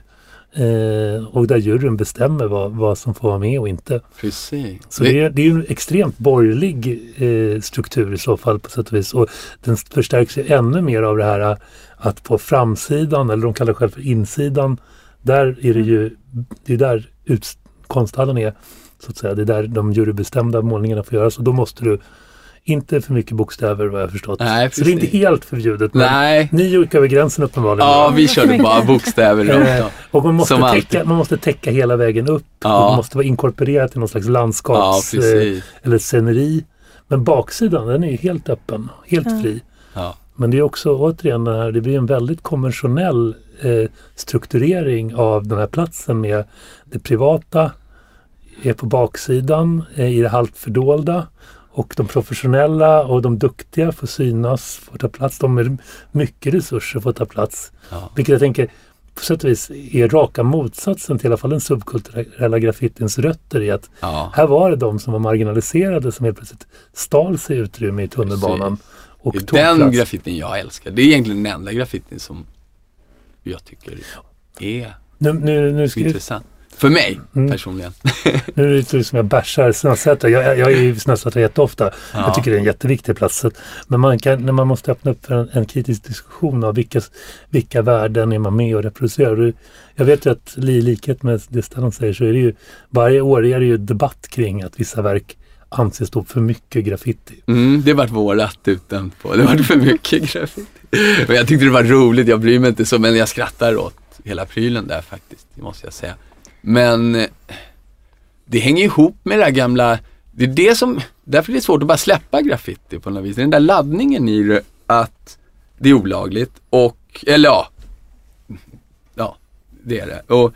Speaker 2: Eh, och där juryn bestämmer vad, vad som får vara med och inte.
Speaker 4: precis.
Speaker 2: Så det, är, det är ju en extremt borgerlig eh, struktur i så fall på sätt och vis. Och den förstärks ju ännu mer av det här eh, att på framsidan, eller de kallar det själv för insidan, där är det ju, det är där ut, konsthallen är, så att säga. Det är där de jurybestämda målningarna får göras och då måste du inte för mycket bokstäver vad jag förstått.
Speaker 4: Nej,
Speaker 2: så det är inte helt förbjudet. Men
Speaker 4: Nej,
Speaker 2: ni gick över gränsen uppenbarligen.
Speaker 4: ja vi körde bara bokstäver rakt
Speaker 2: Eh,
Speaker 4: av.
Speaker 2: och man måste,
Speaker 4: Som
Speaker 2: täcka, man måste täcka hela vägen upp.
Speaker 4: Ja.
Speaker 2: Och det måste vara inkorporerat i någon slags
Speaker 4: Ja,
Speaker 2: landskaps eh,
Speaker 4: precis.
Speaker 2: eller sceneri. Men baksidan den är ju helt öppen, helt
Speaker 3: Ja.
Speaker 2: fri.
Speaker 4: Ja.
Speaker 2: Men det är också återigen det här, det blir en väldigt konventionell eh, strukturering av den här platsen med det privata är på baksidan eh, i det halvt fördolda och de professionella och de duktiga får synas, får ta plats. De med mycket resurser får ta plats.
Speaker 4: Ja.
Speaker 2: Vilket jag tänker på sätt och vis är raka motsatsen till i alla fall den subkulturella graffitins rötter i att
Speaker 4: Ja.
Speaker 2: här var det de som var marginaliserade som helt plötsligt stal sig utrymme i tunnelbanan. Och
Speaker 4: Det är
Speaker 2: tog
Speaker 4: den
Speaker 2: plats.
Speaker 4: graffitin jag älskar. Det är egentligen den enda graffitin som jag tycker är
Speaker 2: Nu, nu, nu, ska,
Speaker 4: intressant. För mig
Speaker 2: Mm.
Speaker 4: personligen. *laughs*
Speaker 2: nu är det så som jag bärsar Snösätra. Jag, jag är i Snösätra jätteofta.
Speaker 4: Ja.
Speaker 2: Jag tycker det är en jätteviktig plats. Men man kan, när man måste öppna upp för en, en kritisk diskussion av vilka, vilka värden är man med och reproducerar. Jag vet ju att i likhet med det Stellan säger så är det ju varje år är det ju debatt kring att vissa verk anses stå för mycket graffiti.
Speaker 4: Mm, det vart vårat utan på. Det vart för mycket graffiti. Men jag tyckte det var roligt, jag bryr mig inte så, men jag skrattar åt hela prylen där faktiskt, det måste jag säga. Men eh, det hänger ihop med det där gamla, det är det som, därför är det svårt att bara släppa graffiti på något vis. Den där laddningen i det, att det är olagligt och, eller ja, ja, det är det. Och,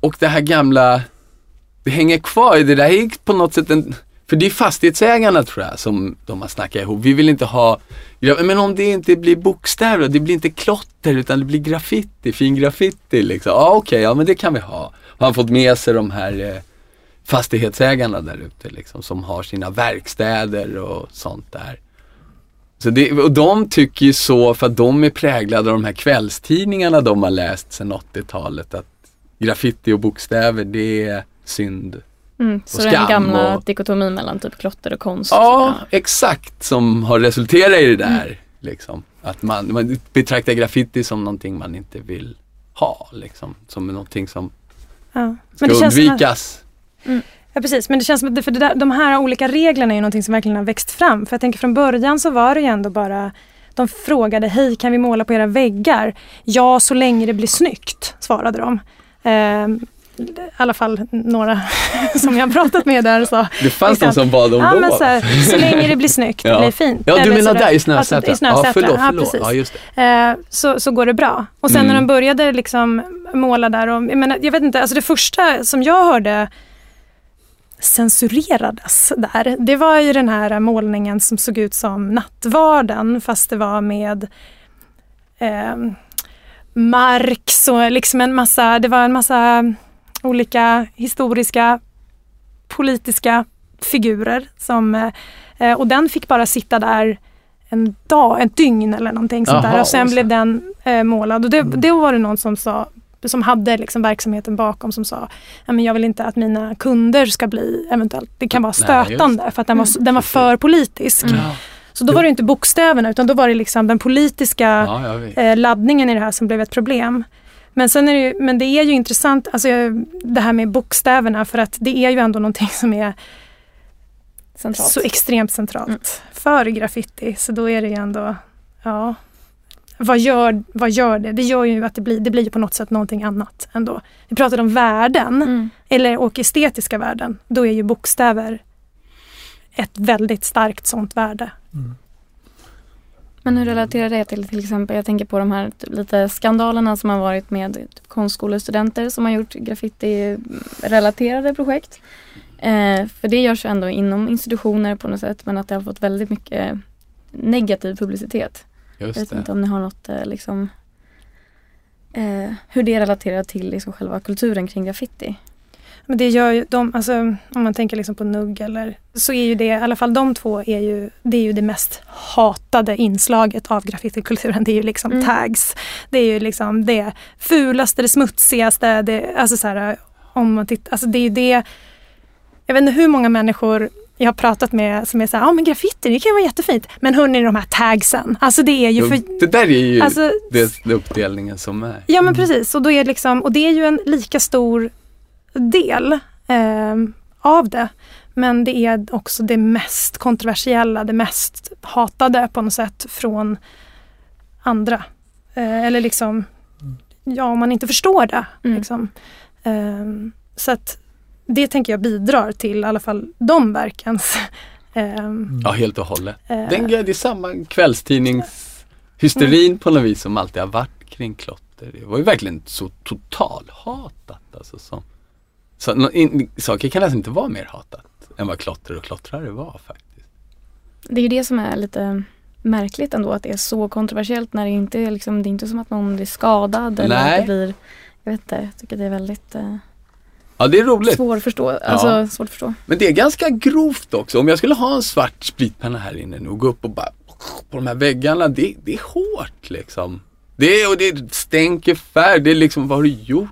Speaker 4: och det här gamla, det hänger kvar, det där är på något sätt en, för det är fastighetsägarna tror jag som de har snackat ihop. Vi vill inte ha, men om det inte blir bokstäver, det blir inte klotter utan det blir graffiti, fin graffiti liksom. Ja okej, ja men det kan vi ha. Har han fått med sig de här eh, fastighetsägarna där ute liksom som har sina verkstäder och sånt där. Så det, och de tycker ju så för att de är präglade av de här kvällstidningarna de har läst sedan 80-talet att graffiti och bokstäver det är synd.
Speaker 1: Mm, så den gamla
Speaker 4: och-
Speaker 1: dikotomin mellan typ klotter och konst.
Speaker 4: Ja, exakt som har resulterat i det där. Liksom. Att man, man betraktar graffiti som någonting man inte vill ha. Liksom. Som någonting som
Speaker 3: Ja.
Speaker 4: ska undvikas.
Speaker 3: Ja precis, men det känns som att för det där, de här olika reglerna är ju någonting som verkligen har växt fram. För jag tänker från början så var det ju ändå bara de frågade, hej kan vi måla på era väggar? Ja, så länge det blir snyggt, svarade de. Ehm, I alla fall några *laughs* som jag pratat med där sa,
Speaker 4: Det fanns de som bad om
Speaker 3: ja
Speaker 4: lov.
Speaker 3: så, här, så länge det blir snyggt, det
Speaker 4: Ja.
Speaker 3: blir fint.
Speaker 4: Ja, du menar där i Snösätra?
Speaker 3: Alltså.
Speaker 4: Ja, förlåt, förlåt.
Speaker 3: precis.
Speaker 4: Ja, just det.
Speaker 3: Eh, så, så går det bra. Och sen
Speaker 4: Mm.
Speaker 3: när de började liksom måla där, och, jag, menar, jag vet inte, alltså det första som jag hörde censurerades där, det var ju den här målningen som såg ut som nattvarden fast det var med eh, Marx och liksom en massa, det var en massa olika historiska politiska figurer som, eh, och den fick bara sitta där en dag, ett dygn eller någonting sånt där. Och sen
Speaker 4: och så.
Speaker 3: blev den eh, målad. Och det, det var det någon som sa, som hade liksom verksamheten bakom som sa, men jag vill inte att mina kunder ska bli eventuellt, det kan vara
Speaker 4: Nej,
Speaker 3: stötande för att den var, den var för politisk.
Speaker 4: Ja,
Speaker 3: Så då var det inte bokstäverna utan då var det liksom den politiska
Speaker 4: ja,
Speaker 3: eh, laddningen i det här som blev ett problem. Men, sen är det, ju, men det är ju intressant, alltså, det här med bokstäverna för att det är ju ändå någonting som är
Speaker 1: Centralt.
Speaker 3: så extremt centralt
Speaker 1: Mm.
Speaker 3: för graffiti. Så då är det ju ändå, ja. Vad gör, vad gör det? Det gör ju att det blir, det blir ju på något sätt någonting annat ändå. Vi pratade om värden,
Speaker 1: Mm.
Speaker 3: eller och estetiska värden. Då är ju bokstäver ett väldigt starkt sånt värde.
Speaker 1: Men hur relaterar det till till exempel, jag tänker på de här typ, lite skandalerna som har varit med typ, konstskolestudenter som har gjort graffiti-relaterade projekt. Eh, för det görs ju ändå inom institutioner på något sätt men att det har fått väldigt mycket negativ publicitet. Jag
Speaker 4: Just
Speaker 1: vet
Speaker 4: det.
Speaker 1: inte om ni har något eh, liksom eh, hur det relaterar till liksom själva kulturen kring graffiti.
Speaker 3: Men det gör ju de, alltså om man tänker liksom på nugg eller så är ju det, i alla fall de två är ju, det är ju det mest hatade inslaget av graffitikulturen. Det är ju liksom
Speaker 1: Mm.
Speaker 3: tags. Det är ju liksom det fulaste, det smutsigaste, det, alltså så här, om man tittar, alltså det är ju det, jag vet inte hur många människor jag har pratat med som är så här, ja men graffiti det kan ju vara jättefint. Men hörni de här tagsen, alltså det är ju för,
Speaker 4: Det där är ju
Speaker 3: alltså
Speaker 4: det, det uppdelningen som är.
Speaker 3: Ja men precis och, då är det liksom, och det är ju en lika stor del ehm, av det. Men det är också det mest kontroversiella, det mest hatade på något sätt från andra. Eh, eller liksom, ja om man inte förstår det.
Speaker 1: Mm.
Speaker 3: Liksom. Ehm, så att det tänker jag bidrar till i alla fall de verkens *laughs* ehm,
Speaker 4: Ja, helt och hållet.
Speaker 3: eh,
Speaker 4: Den, det är samma kvällstidningshysterin på något vis som alltid har varit kring klotter. Det var ju verkligen så totalhatat alltså. Som, så, in, saker kan nästan inte vara mer hatat än vad klotter och klottrare var faktiskt.
Speaker 1: Det är ju det som är lite märkligt ändå att det är så kontroversiellt när det inte är liksom, det är inte som att någon blir skadad eller
Speaker 4: Nej.
Speaker 1: att det blir, jag vet inte, jag tycker det är väldigt eh,
Speaker 4: Ja, det är roligt.
Speaker 1: svårförstå, alltså svårt att förstå.
Speaker 4: Men det är ganska grovt också. Om jag skulle ha en svart spritpenna här inne nu och gå upp och bara på de här väggarna. Det, det är hårt liksom. Det och det stänker färg. Det är liksom, vad har du gjort?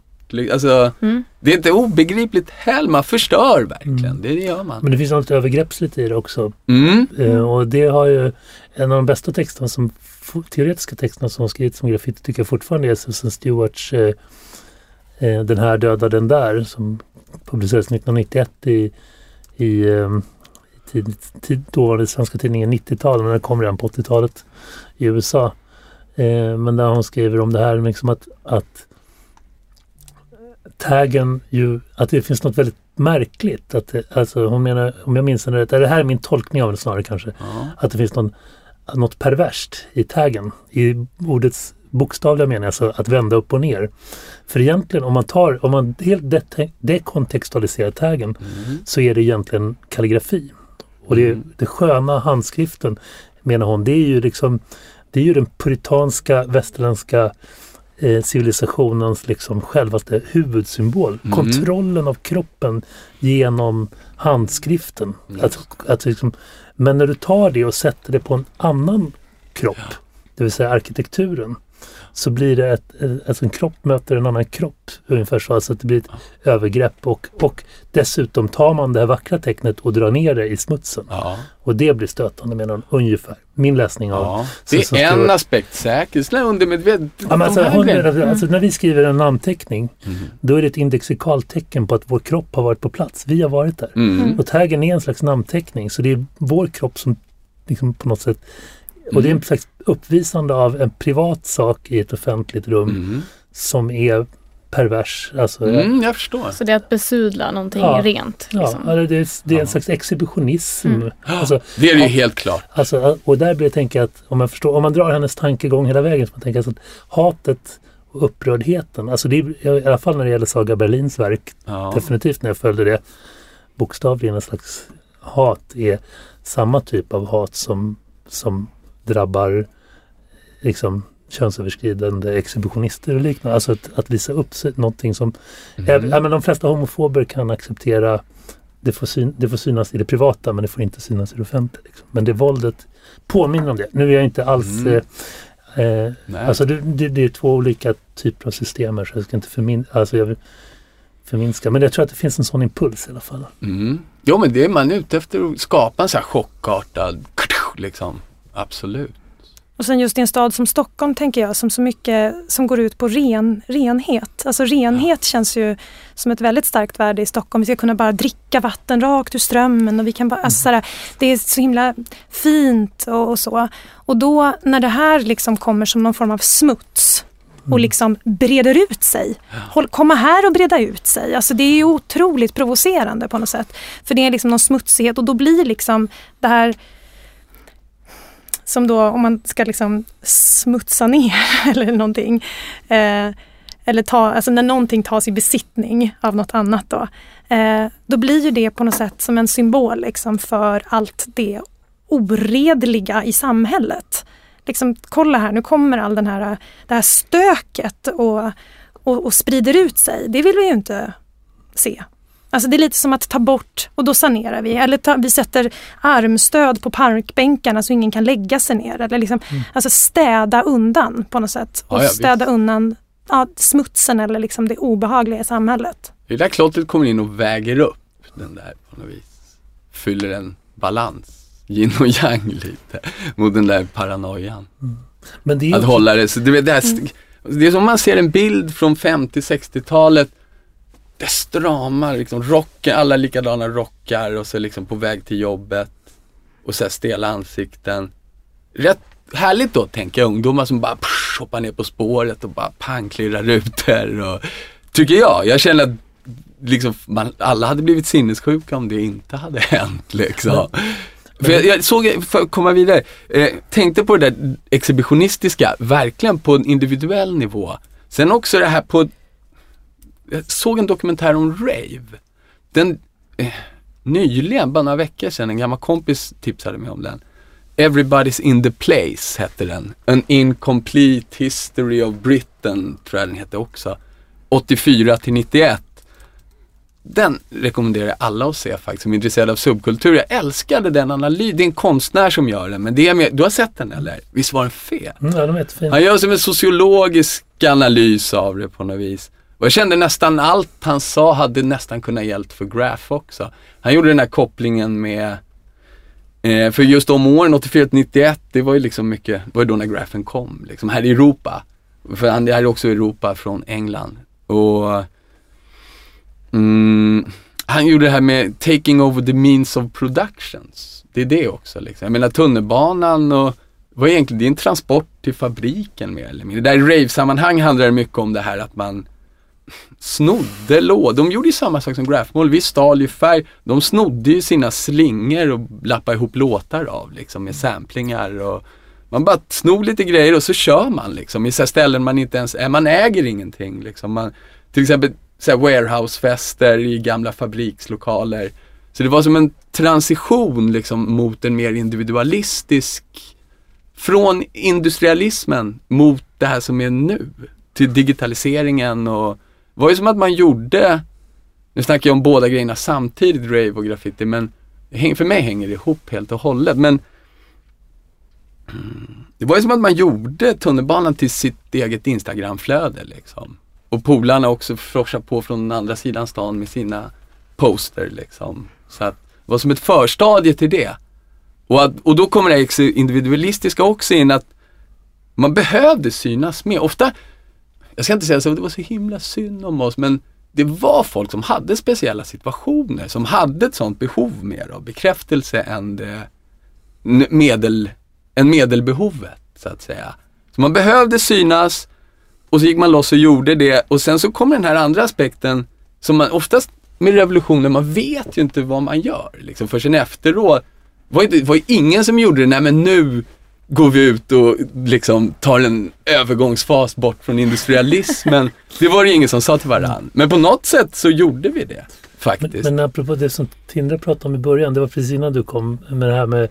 Speaker 4: Alltså,
Speaker 1: Mm.
Speaker 4: det är inte obegripligt heller. Man förstör verkligen.
Speaker 2: Mm.
Speaker 4: Det gör man.
Speaker 2: Men det finns något övergreppsligt i det också.
Speaker 4: Mm.
Speaker 2: Eh, och det har ju en av de bästa texterna som teoretiska texterna som skrivits om graffiti tycker jag fortfarande är Susan Stewarts eh, eh, Den här döda den där som publicerades 1991 i, i, i tid, tid, dåvarande svenska tidningen 90-tal men den kom redan på 80-talet i USA. Men där hon skriver om det här liksom att, att taggen ju, att det finns något väldigt märkligt. Att det, alltså hon menar, om jag minns henne rätt, det här är min tolkning av det snarare kanske,
Speaker 4: Ja.
Speaker 2: att det finns någon, något perverst i taggen. I ordets bokstavliga mening, alltså att vända upp och ner. För egentligen om man tar, om man helt dekontextualiserar taggen
Speaker 4: Mm.
Speaker 2: så är det egentligen kalligrafi. Och det,
Speaker 4: Mm.
Speaker 2: det sköna handskriften menar hon, det är ju liksom det är ju den puritanska västerländska eh, civilisationens liksom självaste huvudsymbol.
Speaker 4: Mm.
Speaker 2: Kontrollen av kroppen genom handskriften.
Speaker 4: Just.
Speaker 2: Att, att liksom, men när du tar det och sätter det på en annan kropp, det vill säga arkitekturen, så blir det ett, ett, alltså en kropp möter en annan kropp. Ungefär så, alltså att det blir ett övergrepp och, och dessutom tar man det här vackra tecknet och drar ner det i smutsen.
Speaker 4: Ja.
Speaker 2: Och det blir stötande menar hon, ungefär. Min läsning av
Speaker 4: Ja.
Speaker 2: så-
Speaker 4: Det
Speaker 2: så
Speaker 4: är
Speaker 2: står-
Speaker 4: en aspekt säkert, undermedvetet.
Speaker 2: Ja, alltså,
Speaker 4: grejerna.
Speaker 2: alltså, när vi skriver en namnteckning
Speaker 4: Mm.
Speaker 2: då är det ett indexikaltecken på att vår kropp har varit på plats. Vi har varit där.
Speaker 4: Mm.
Speaker 2: Och taggen är en slags namnteckning så det är vår kropp som liksom på något sätt och det är en slags uppvisande av en privat sak i ett offentligt rum
Speaker 4: Mm.
Speaker 2: som är pervers. Alltså,
Speaker 4: Mm, jag förstår.
Speaker 1: Så det är att besudla någonting
Speaker 2: Ja.
Speaker 1: rent.
Speaker 2: ja,
Speaker 1: Liksom.
Speaker 2: eller det är, det är en
Speaker 4: Ja.
Speaker 2: slags exhibitionism.
Speaker 1: Mm.
Speaker 2: Alltså, *gasps*
Speaker 4: Det är det ju
Speaker 2: Ja.
Speaker 4: helt klart.
Speaker 2: alltså, och där blir jag tänka att om man, förstår, om man drar hennes tankegång hela vägen så man tänker alltså att hatet och upprördheten, alltså det är, i alla fall när det gäller Saga Berlins verk,
Speaker 4: Ja.
Speaker 2: definitivt när jag följde det bokstavligen en slags hat är samma typ av hat som, som drabbar liksom könsöverskridande exhibitionister och liknande. Alltså att, att visa upp sig, någonting som...
Speaker 4: Mm.
Speaker 2: Ja, men de flesta homofober kan acceptera det får, syn, det får synas i det privata men det får inte synas i det offentliga. Liksom. Men det våldet påminner om det. Nu är jag inte alls...
Speaker 4: Mm.
Speaker 2: Eh, eh, alltså det, det, det är två olika typer av system här så jag ska inte förmin, alltså jag förminska. Men jag tror att det finns en sån impuls i alla fall.
Speaker 4: Mm. Jo men det är man ute efter att skapa en så här chockartad, liksom. Absolut.
Speaker 3: Och sen just i en stad som Stockholm tänker jag som så mycket som går ut på ren, renhet. Alltså renhet känns ju som ett väldigt starkt värde i Stockholm. Vi ska kunna bara dricka vatten rakt ur strömmen och vi kan bara, alltså sådär, det är så himla fint och, och så. Och då när det här liksom kommer som någon form av smuts och liksom breder ut sig. Håll, komma här och breda ut sig. Alltså det är ju otroligt provocerande på något sätt. För det är liksom någon smutsighet och då blir liksom det här som då om man ska liksom smutsa ner *laughs* eller någonting. Eh, eller ta, alltså när någonting tas i besittning av något annat då. Eh, då blir ju det på något sätt som en symbol liksom för allt det oredliga i samhället. Liksom, kolla här, nu kommer all den här, det här stöket och, och, och sprider ut sig. Det vill vi ju inte se. Alltså det är lite som att ta bort och då sanerar vi. Eller ta, vi sätter armstöd på parkbänkarna så ingen kan lägga sig ner. Eller liksom, Alltså städa undan på något sätt.
Speaker 4: Ja,
Speaker 3: Och
Speaker 4: ja,
Speaker 3: städa undan ja, smutsen eller liksom det obehagliga i samhället.
Speaker 4: Det är där klottret kommer in och väger upp den där på något vis. Fyller en balans, yin och yang lite, mot den där paranoian.
Speaker 2: Men det är
Speaker 4: Att
Speaker 2: också-
Speaker 4: hålla det, så det, det, är, det är som man ser en bild från 50-60-talet. Det stramar liksom, rocken, alla likadana rockar och så liksom på väg till jobbet. Och så här stela ansikten. Rätt härligt då tänker jag, ungdomar som bara psh, hoppar ner på spåret och bara pang klirrar rutor och Tycker jag, jag känner att liksom, man, alla hade blivit sinnessjuka om det inte hade hänt liksom. För jag, jag såg, för att komma vidare, eh, tänkte på det där exhibitionistiska, verkligen på en individuell nivå. Sen också det här på, jag såg en dokumentär om rave. Den, eh, nyligen, bara några veckor sedan, en gammal kompis tipsade mig om den. Everybody's in the place hette den. An incomplete history of Britain, tror jag den hette också. 84 till 91. Den rekommenderar jag alla att se faktiskt som är intresserade av subkultur. Jag älskade den analysen. Det är en konstnär som gör den, men det är med, du har sett den eller? Visst var den fet?
Speaker 2: Mm, ja, de är jättefina.
Speaker 4: Han gör som en sociologisk analys av det på något vis. Och jag kände nästan allt han sa hade nästan kunnat gällt för Graf också. Han gjorde den här kopplingen med, eh, för just de åren, 84-91, det var ju liksom mycket, det var ju då när Grafen kom, liksom här i Europa. För han det här är också Europa från England. Och mm, han gjorde det här med taking over the means of productions. Det är det också liksom. Jag menar tunnelbanan och vad egentligen, det är en transport till fabriken mer eller mindre. Där i rave-sammanhang handlar det mycket om det här att man snodde lådor. De gjorde ju samma sak som Graphmall. Vi stal ju färg. De snodde ju sina slingor och lappade ihop låtar av liksom med samplingar och man bara snor lite grejer och så kör man liksom i så här ställen man inte ens är. Man äger ingenting liksom. Man, till exempel så här warehousefester i gamla fabrikslokaler. Så det var som en transition liksom mot en mer individualistisk från industrialismen mot det här som är nu. Till digitaliseringen och var ju som att man gjorde, nu snackar jag om båda grejerna samtidigt, rave och graffiti, men för mig hänger det ihop helt och hållet. Men *clears throat* det var ju som att man gjorde tunnelbanan till sitt eget Instagramflöde liksom. Och polarna också forsade på från andra sidan stan med sina poster liksom. Så att det var som ett förstadie till det. Och, att, och då kommer det individualistiska också in att man behövde synas mer. Ofta, jag ska inte säga så, det var så himla synd om oss, men det var folk som hade speciella situationer, som hade ett sånt behov mer av bekräftelse än det medel, än medelbehovet så att säga. Så man behövde synas och så gick man loss och gjorde det och sen så kommer den här andra aspekten som man oftast med revolutioner, man vet ju inte vad man gör liksom förrän efteråt. Var det var ju ingen som gjorde det, nej men nu går vi ut och liksom tar en övergångsfas bort från industrialismen. *laughs* det var det ingen som sa till varandra. Men på något sätt så gjorde vi det
Speaker 2: Men,
Speaker 4: faktiskt.
Speaker 2: men apropå det som Tindra pratade om i början, det var precis innan du kom med det här med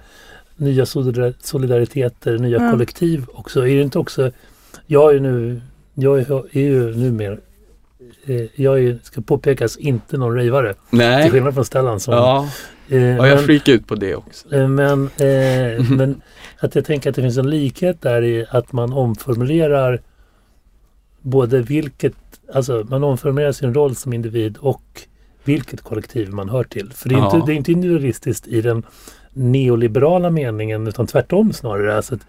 Speaker 2: nya solidar- solidariteter, nya
Speaker 3: Mm.
Speaker 2: kollektiv också. Är det inte också, jag är nu, jag är, är ju numera, eh, jag är, ska påpekas, inte någon rejvare. Till
Speaker 4: Nej.
Speaker 2: skillnad från Stellan som...
Speaker 4: Ja,
Speaker 2: eh,
Speaker 4: ja jag
Speaker 2: men-
Speaker 4: freakar ut på det också.
Speaker 2: Eh, Men, eh, *laughs* men att jag tänker att det finns en likhet där i att man omformulerar både vilket, alltså man omformulerar sin roll som individ och vilket kollektiv man hör till. För det är,
Speaker 4: Ja.
Speaker 2: inte, det är inte individualistiskt i den neoliberala meningen utan tvärtom snarare. Alltså att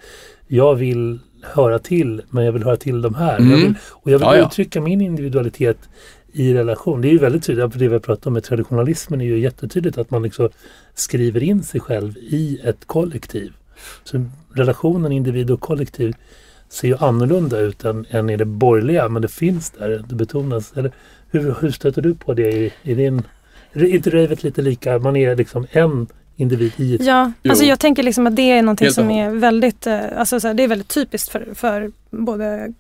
Speaker 2: jag vill höra till men jag vill höra till de här.
Speaker 4: Mm.
Speaker 2: Jag vill, och jag vill
Speaker 4: Ja, ja.
Speaker 2: uttrycka min individualitet i relation. Det är ju väldigt tydligt, för det vi har pratat om med traditionalismen är ju jättetydligt att man liksom skriver in sig själv i ett kollektiv. Så relationen individ och kollektiv ser ju annorlunda ut än, än i det borgerliga, men det finns där, det betonas. Eller, hur, hur stöter du på det i, i din... Är inte ravet lite lika? Man är liksom en individ i ett...
Speaker 3: Ja,
Speaker 4: Jo.
Speaker 3: alltså jag tänker liksom att det är någonting
Speaker 4: Helt
Speaker 3: som är väldigt, eh, alltså så här, det är väldigt typiskt för, för både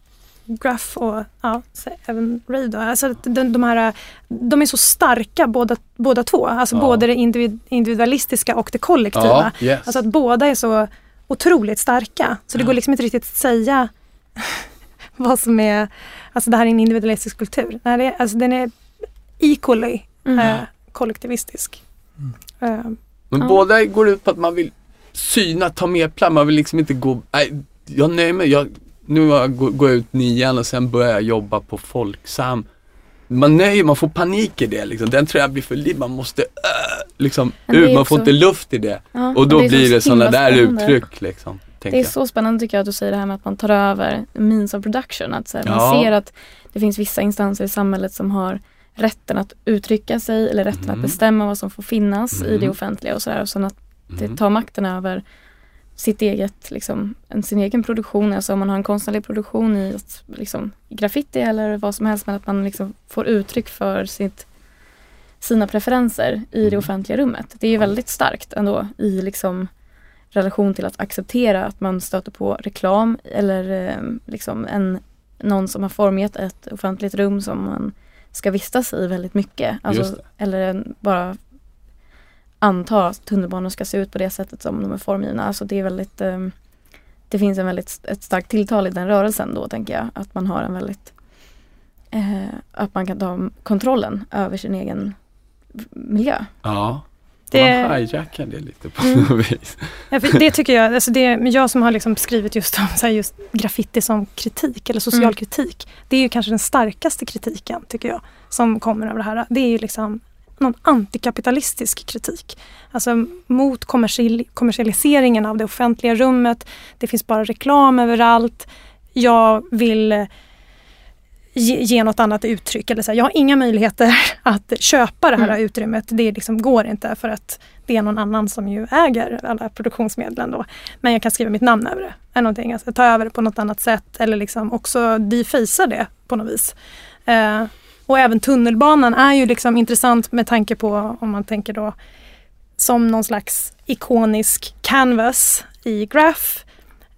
Speaker 3: Gruff och ja, även Ray då. Alltså de, de här, de är så starka båda, båda två. Alltså
Speaker 4: Ja.
Speaker 3: både det individ, individualistiska och det kollektiva.
Speaker 4: Ja, yes.
Speaker 3: Alltså att båda är så otroligt starka. Så det går liksom inte riktigt att säga *laughs* vad som är, alltså det här är en individualistisk kultur. Nej, det är, alltså den är equally
Speaker 1: Mm.
Speaker 3: eh, kollektivistisk. Eh,
Speaker 4: Men
Speaker 3: Ja.
Speaker 4: båda går ut på att man vill syna, ta mer plats. Man vill liksom inte gå, nej, jag nöjer mig. Jag, nu går jag ut nian och sen börjar jag jobba på Folksam. Man nöjer, man får panik i det liksom. Den tror jag blir för liv. Man måste äh, liksom ut, man får inte luft i det.
Speaker 1: Ja,
Speaker 4: Och då
Speaker 1: det är så
Speaker 4: blir det sådana där uttryck liksom.
Speaker 1: Det är
Speaker 4: jag.
Speaker 1: så spännande tycker jag att du säger det här med att man tar över means of production. Att här,
Speaker 4: Ja.
Speaker 1: Man ser att det finns vissa instanser i samhället som har rätten att uttrycka sig eller rätten
Speaker 4: Mm.
Speaker 1: att bestämma vad som får finnas i det
Speaker 4: Mm.
Speaker 1: offentliga och sådär. Och sen att det
Speaker 4: Mm.
Speaker 1: tar makten över sitt eget, liksom, en, sin egen produktion. Alltså om man har en konstnärlig produktion i liksom, graffiti eller vad som helst men att man liksom får uttryck för sitt, sina preferenser i det
Speaker 4: Mm.
Speaker 1: offentliga rummet. Det är ju väldigt starkt ändå i liksom relation till att acceptera att man stöter på reklam eller eh, liksom en, någon som har formgett ett offentligt rum som man ska vistas i väldigt mycket. Alltså, eller en, bara anta att tunnelbanor ska se ut på det sättet som de är formgivna. Alltså det är väldigt eh, Det finns en väldigt, ett starkt tilltal i den rörelsen då tänker jag. Att man har en väldigt eh, Att man kan ta kontrollen över sin egen miljö.
Speaker 4: Ja.
Speaker 3: Det-
Speaker 4: Man hijackar det lite på
Speaker 3: Mm. *laughs*
Speaker 4: något vis.
Speaker 3: Ja, för det tycker jag, alltså det, jag som har liksom skrivit just om så just graffiti som kritik eller social
Speaker 1: Mm.
Speaker 3: kritik. Det är ju kanske den starkaste kritiken tycker jag som kommer av det här. Det är ju liksom någon antikapitalistisk kritik. Alltså mot kommersiell, kommersialiseringen av det offentliga rummet. Det finns bara reklam överallt. Jag vill eh, ge, ge något annat uttryck. Eller så här, jag har inga möjligheter *laughs* att köpa det här
Speaker 1: Mm.
Speaker 3: utrymmet. Det liksom går inte för att det är någon annan som ju äger alla produktionsmedlen då. Men jag kan skriva mitt namn över det. Eller någonting. Alltså, ta över det på något annat sätt eller liksom också defacea det på något vis. Eh, och även tunnelbanan är ju liksom intressant med tanke på om man tänker då som någon slags ikonisk canvas i Graph.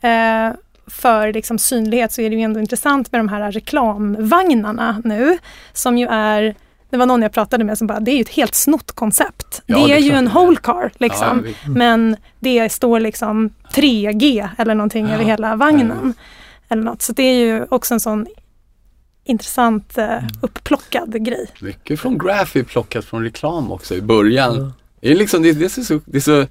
Speaker 3: Eh, för liksom synlighet så är det ju ändå intressant med de här reklamvagnarna nu som ju är det var någon jag pratade med som bara, det är ju ett helt snott koncept.
Speaker 4: Ja,
Speaker 3: det,
Speaker 4: det
Speaker 3: är
Speaker 4: är
Speaker 3: ju en
Speaker 4: det
Speaker 3: whole car liksom.
Speaker 4: Ja, vi-
Speaker 3: Men det står liksom 3G eller någonting
Speaker 4: Ja.
Speaker 3: över hela vagnen. Eller något. Så det är ju också en sån intressant eh, upplockad grej.
Speaker 4: Mycket från Graph är plockat från reklam också i början.
Speaker 2: Ja.
Speaker 4: Det är liksom, det, det, är så, det är så,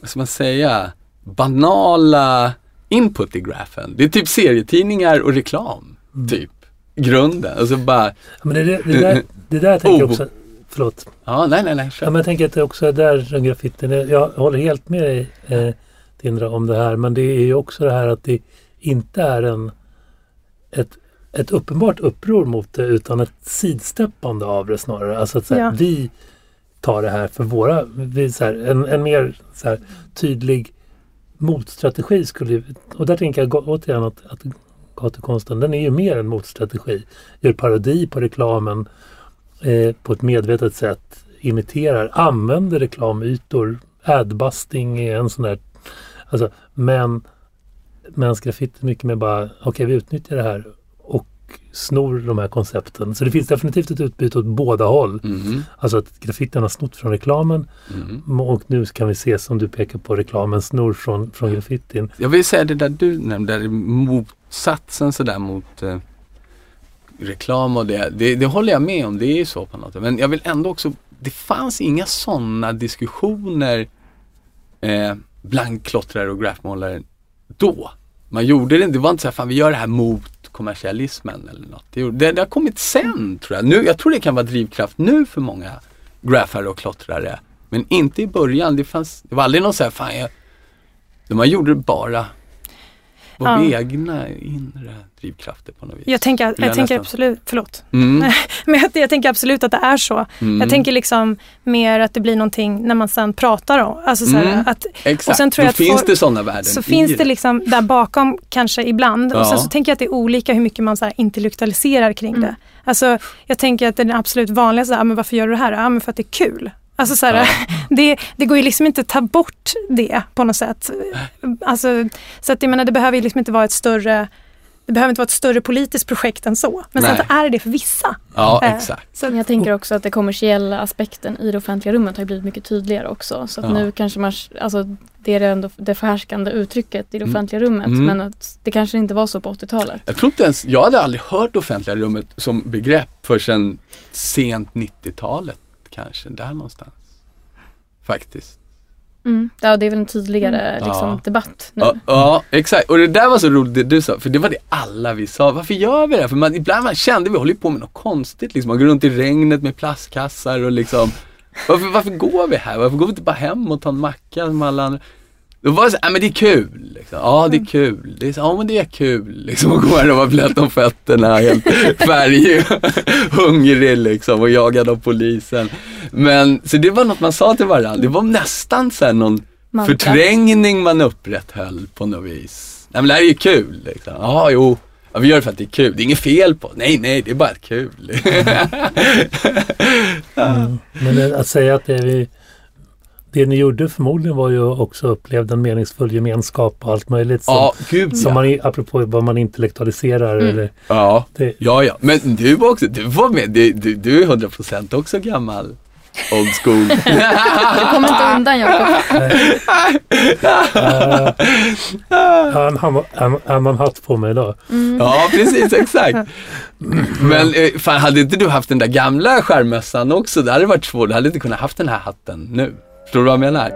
Speaker 4: vad ska man säga, banala input i grafen. Det är typ serietidningar och reklam.
Speaker 2: Mm.
Speaker 4: Typ. Grunden. Och så bara,
Speaker 2: Ja, Men det, det, det, där, det där tänker jag
Speaker 4: Oh.
Speaker 2: också, förlåt.
Speaker 4: ja nej nej nej.
Speaker 2: Ja,
Speaker 4: kör.
Speaker 2: men jag tänker att det också är där som graffitin är. Jag håller helt med dig eh, Tindra om det här men det är ju också det här att det inte är en ett, ett uppenbart uppror mot det utan ett sidsteppande av det snarare. Alltså att här,
Speaker 3: Ja.
Speaker 2: vi tar det här för våra, vi, så här, en, en mer så här, tydlig motstrategi skulle ju- och där tänker jag återigen att, att gatukonsten den är ju mer en motstrategi. Gör parodi på reklamen eh, på ett medvetet sätt imiterar, använder reklamytor. Adbusting är en sån där. Alltså, men Mens graffiti mycket mer bara, okej vi utnyttjar det här snor de här koncepten. Så det finns definitivt ett utbyte åt båda håll.
Speaker 4: Mhm,
Speaker 2: Alltså att graffitin har snott från reklamen
Speaker 4: mhm.
Speaker 2: och nu kan vi se som du pekar på reklamen snor från, från graffitin.
Speaker 4: Jag vill säga det där du nämnde, där motsatsen sådär mot eh, reklam och det, det. Det håller jag med om, det är ju så på något sätt. Men jag vill ändå också, det fanns inga sådana diskussioner eh, bland klottrare och graffmålare då. Man gjorde det, det var inte så här, fan vi gör det här mot kommersialismen eller något. Det, det, det har kommit sen tror jag. Nu, jag tror det kan vara drivkraft nu för många graffare och klottrare. Men inte i början, det fanns, det var aldrig någon så här, fan jag, man gjorde det bara av
Speaker 3: Ja.
Speaker 4: egna inre drivkrafter på något vis.
Speaker 3: Jag tänker, jag
Speaker 4: jag
Speaker 3: tänker absolut, förlåt.
Speaker 4: Mm, *laughs*
Speaker 3: Men jag, jag tänker absolut att det är så.
Speaker 4: mm.
Speaker 3: Jag tänker liksom mer att det blir någonting när man sen pratar om. Alltså så här,
Speaker 4: Mm.
Speaker 3: att,
Speaker 4: Exakt,
Speaker 3: och sen tror
Speaker 4: då
Speaker 3: jag att
Speaker 4: finns
Speaker 3: folk-
Speaker 4: det sådana värden
Speaker 3: så finns det liksom där bakom kanske ibland. Och sen
Speaker 4: Ja.
Speaker 3: så tänker jag att det är olika hur mycket man så här intellektualiserar kring
Speaker 1: Mm.
Speaker 3: det. Alltså jag tänker att det är den absolut vanligaste, ah, men varför gör du det här? Ja men för att det är kul. Alltså så här,
Speaker 4: Ja. *laughs*
Speaker 3: det, det går ju liksom inte att ta bort det på något sätt. Alltså, så att jag menar det behöver ju liksom inte vara ett större det behöver inte vara ett större politiskt projekt än så. Men
Speaker 4: Nej.
Speaker 3: sen är det för vissa.
Speaker 4: Ja,
Speaker 3: Eh,
Speaker 4: exakt.
Speaker 3: Så,
Speaker 1: Jag tänker också att den kommersiella aspekten i det offentliga rummet har blivit mycket tydligare också. Så att
Speaker 4: Ja.
Speaker 1: nu kanske man, alltså det är ändå det förhärskande uttrycket i det
Speaker 4: Mm.
Speaker 1: offentliga rummet.
Speaker 4: Mm.
Speaker 1: Men att det kanske inte var så på 80-talet.
Speaker 4: Jag tror inte ens, jag hade aldrig hört offentliga rummet som begrepp förrän sent 90-talet kanske, där någonstans. Faktiskt.
Speaker 1: Mm. Ja, det är väl en tydligare
Speaker 4: Mm.
Speaker 1: liksom,
Speaker 4: Ja.
Speaker 1: debatt nu.
Speaker 4: Ja, ja, exakt. Och det där var så roligt det du sa, för det var det alla vi sa. Varför gör vi det här? För man, ibland man kände vi håller på med något konstigt liksom. Man går runt i regnet med plastkassar och liksom varför, varför går vi här? Varför går vi inte bara hem och tar en macka som alla andra? Då var det så, ja men det är kul. Liksom. Ja det är kul. Det är så, ja men det är kul. Liksom att gå här och vara blöt om fötterna, helt *laughs* färgig, *laughs* hungrig liksom och jagad av polisen. Men, så det var något man sa till varandra. Det var nästan så här någon
Speaker 1: Mantra.
Speaker 4: förträngning man upprätthöll på något vis. Nej men det här är ju kul liksom. Ja, jo. Ja, vi gör det för att det är kul. Det är inget fel på Nej, nej, det är bara kul. *laughs*
Speaker 2: Mm. Men det- att säga att det vi det ni gjorde förmodligen var ju också upplevde en meningsfull gemenskap och allt möjligt som,
Speaker 4: ja, gud
Speaker 2: som
Speaker 4: ja.
Speaker 2: man, apropå vad man intellektualiserar.
Speaker 1: Mm.
Speaker 2: Eller,
Speaker 4: ja.
Speaker 2: det,
Speaker 4: Ja, ja. Men du var också, du var med, du, du, du är 100% också gammal. Old school. *laughs*
Speaker 1: Du kommer inte undan Jakob.
Speaker 2: äh, jag har en, annan- hatt på mig idag.
Speaker 1: Mm.
Speaker 4: ja, precis, exakt. *laughs* Men eh, fan, hade inte du haft den där gamla skärmössan också, det hade varit svårt. Du hade inte kunnat haft den här hatten nu. Förstår du vad jag menar?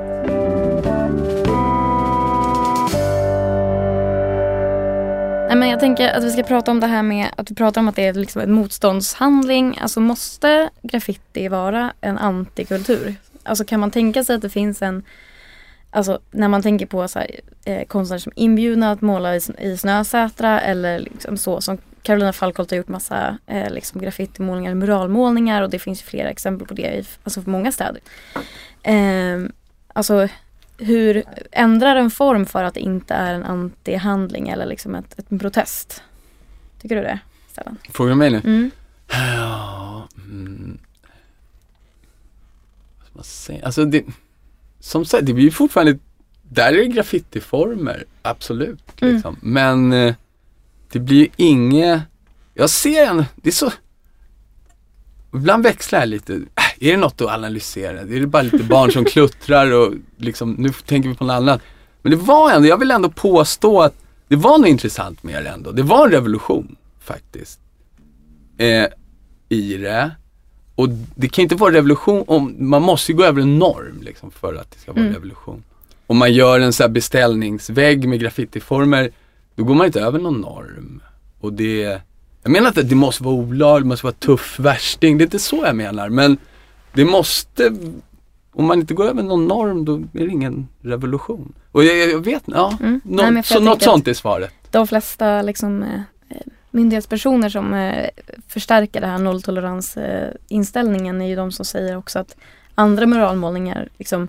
Speaker 1: Nej, men jag tänker att vi ska prata om det här med att vi pratar om att det är liksom en motståndshandling. Alltså måste graffiti vara en antikultur? Alltså kan man tänka sig att det finns en Alltså när man tänker på så här, eh, konstnärer som är inbjudna att måla i, i Snösätra eller liksom så som Carolina Falkholt har gjort massa eh, liksom graffitimålningar, muralmålningar och det finns flera exempel på det i alltså för många städer. Eh, alltså hur ändrar en form för att det inte är en antihandling eller liksom ett, ett, en protest? Tycker du det, Stellan?
Speaker 4: Frågar du mig nu?
Speaker 1: Mm.
Speaker 4: Ja, mm. Alltså det, som sagt, det blir ju fortfarande, där är det graffitiformer, absolut.
Speaker 1: Mm.
Speaker 4: Liksom. Men eh, det blir ju inget, jag ser en, det är så, ibland växlar jag lite. Är det något att analysera? Är det bara lite barn som kluttrar och liksom, nu tänker vi på något annat. Men det var ändå, jag vill ändå påstå att det var något intressant med det ändå. Det var en revolution faktiskt. Eh, I det. Och det kan inte vara revolution om, man måste ju gå över en norm liksom för att det ska vara
Speaker 1: Mm.
Speaker 4: revolution. om man gör en så här beställningsvägg med graffitiformer, då går man inte över någon norm. Och det, jag menar inte att det måste vara olagligt, det måste vara tuff värsting, det är inte så jag menar. Men det måste, om man inte går över någon norm då är det ingen revolution. Och jag, jag vet, ja,
Speaker 1: Mm.
Speaker 4: nå-
Speaker 1: Nej,
Speaker 4: så något sånt är svaret.
Speaker 1: De flesta liksom, eh, eh, myndighetspersoner som eh, förstärker det här nolltolerans-inställningen är ju de som säger också att andra muralmålningar, liksom,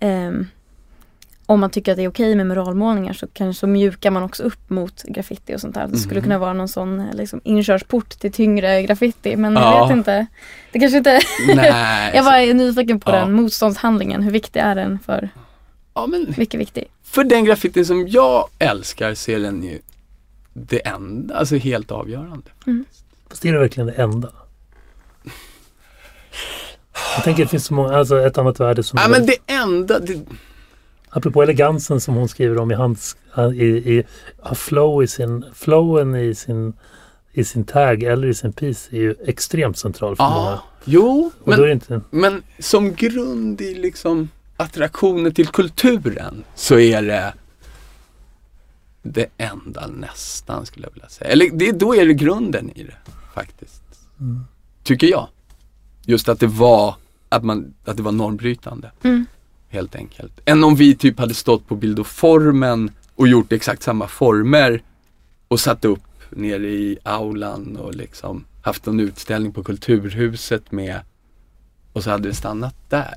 Speaker 1: ehm, om man tycker att det är okej med muralmålningar så kanske så mjukar man också upp mot graffiti och sånt där. Det skulle
Speaker 4: Mhm.
Speaker 1: kunna vara någon sån eh, liksom, inkörsport till tyngre graffiti men jag
Speaker 4: Ja.
Speaker 1: vet inte. Det kanske inte *laughs*
Speaker 4: Nej.
Speaker 1: jag är nyfiken på
Speaker 4: Ja.
Speaker 1: den motståndshandlingen. Hur viktig är den för,
Speaker 4: ja, men
Speaker 1: mycket viktig?
Speaker 4: för den graffitin som jag älskar så är den ju det enda, alltså helt avgörande.
Speaker 2: Fast är det verkligen det enda? Jag tänker att det finns så många, alltså ett annat värde som
Speaker 4: Ja men det enda, det,
Speaker 2: Apropå elegansen som hon skriver om i hans, i, i, har flow i sin, flowen i sin, i sin tag eller i sin piece är ju extremt central för många.
Speaker 4: ja, jo,
Speaker 2: Och då är
Speaker 4: men,
Speaker 2: det inte,
Speaker 4: men som grund i liksom attraktionen till kulturen så är det det enda nästan skulle jag vilja säga. Eller det, då är det grunden i det faktiskt.
Speaker 2: Mm.
Speaker 4: Tycker jag. Just att det var, att man, att det var normbrytande.
Speaker 1: Mm
Speaker 4: helt enkelt. Än om vi typ hade stått på bildoformen och gjort exakt samma former och satt upp nere i aulan och liksom haft en utställning på Kulturhuset med och så hade det stannat där.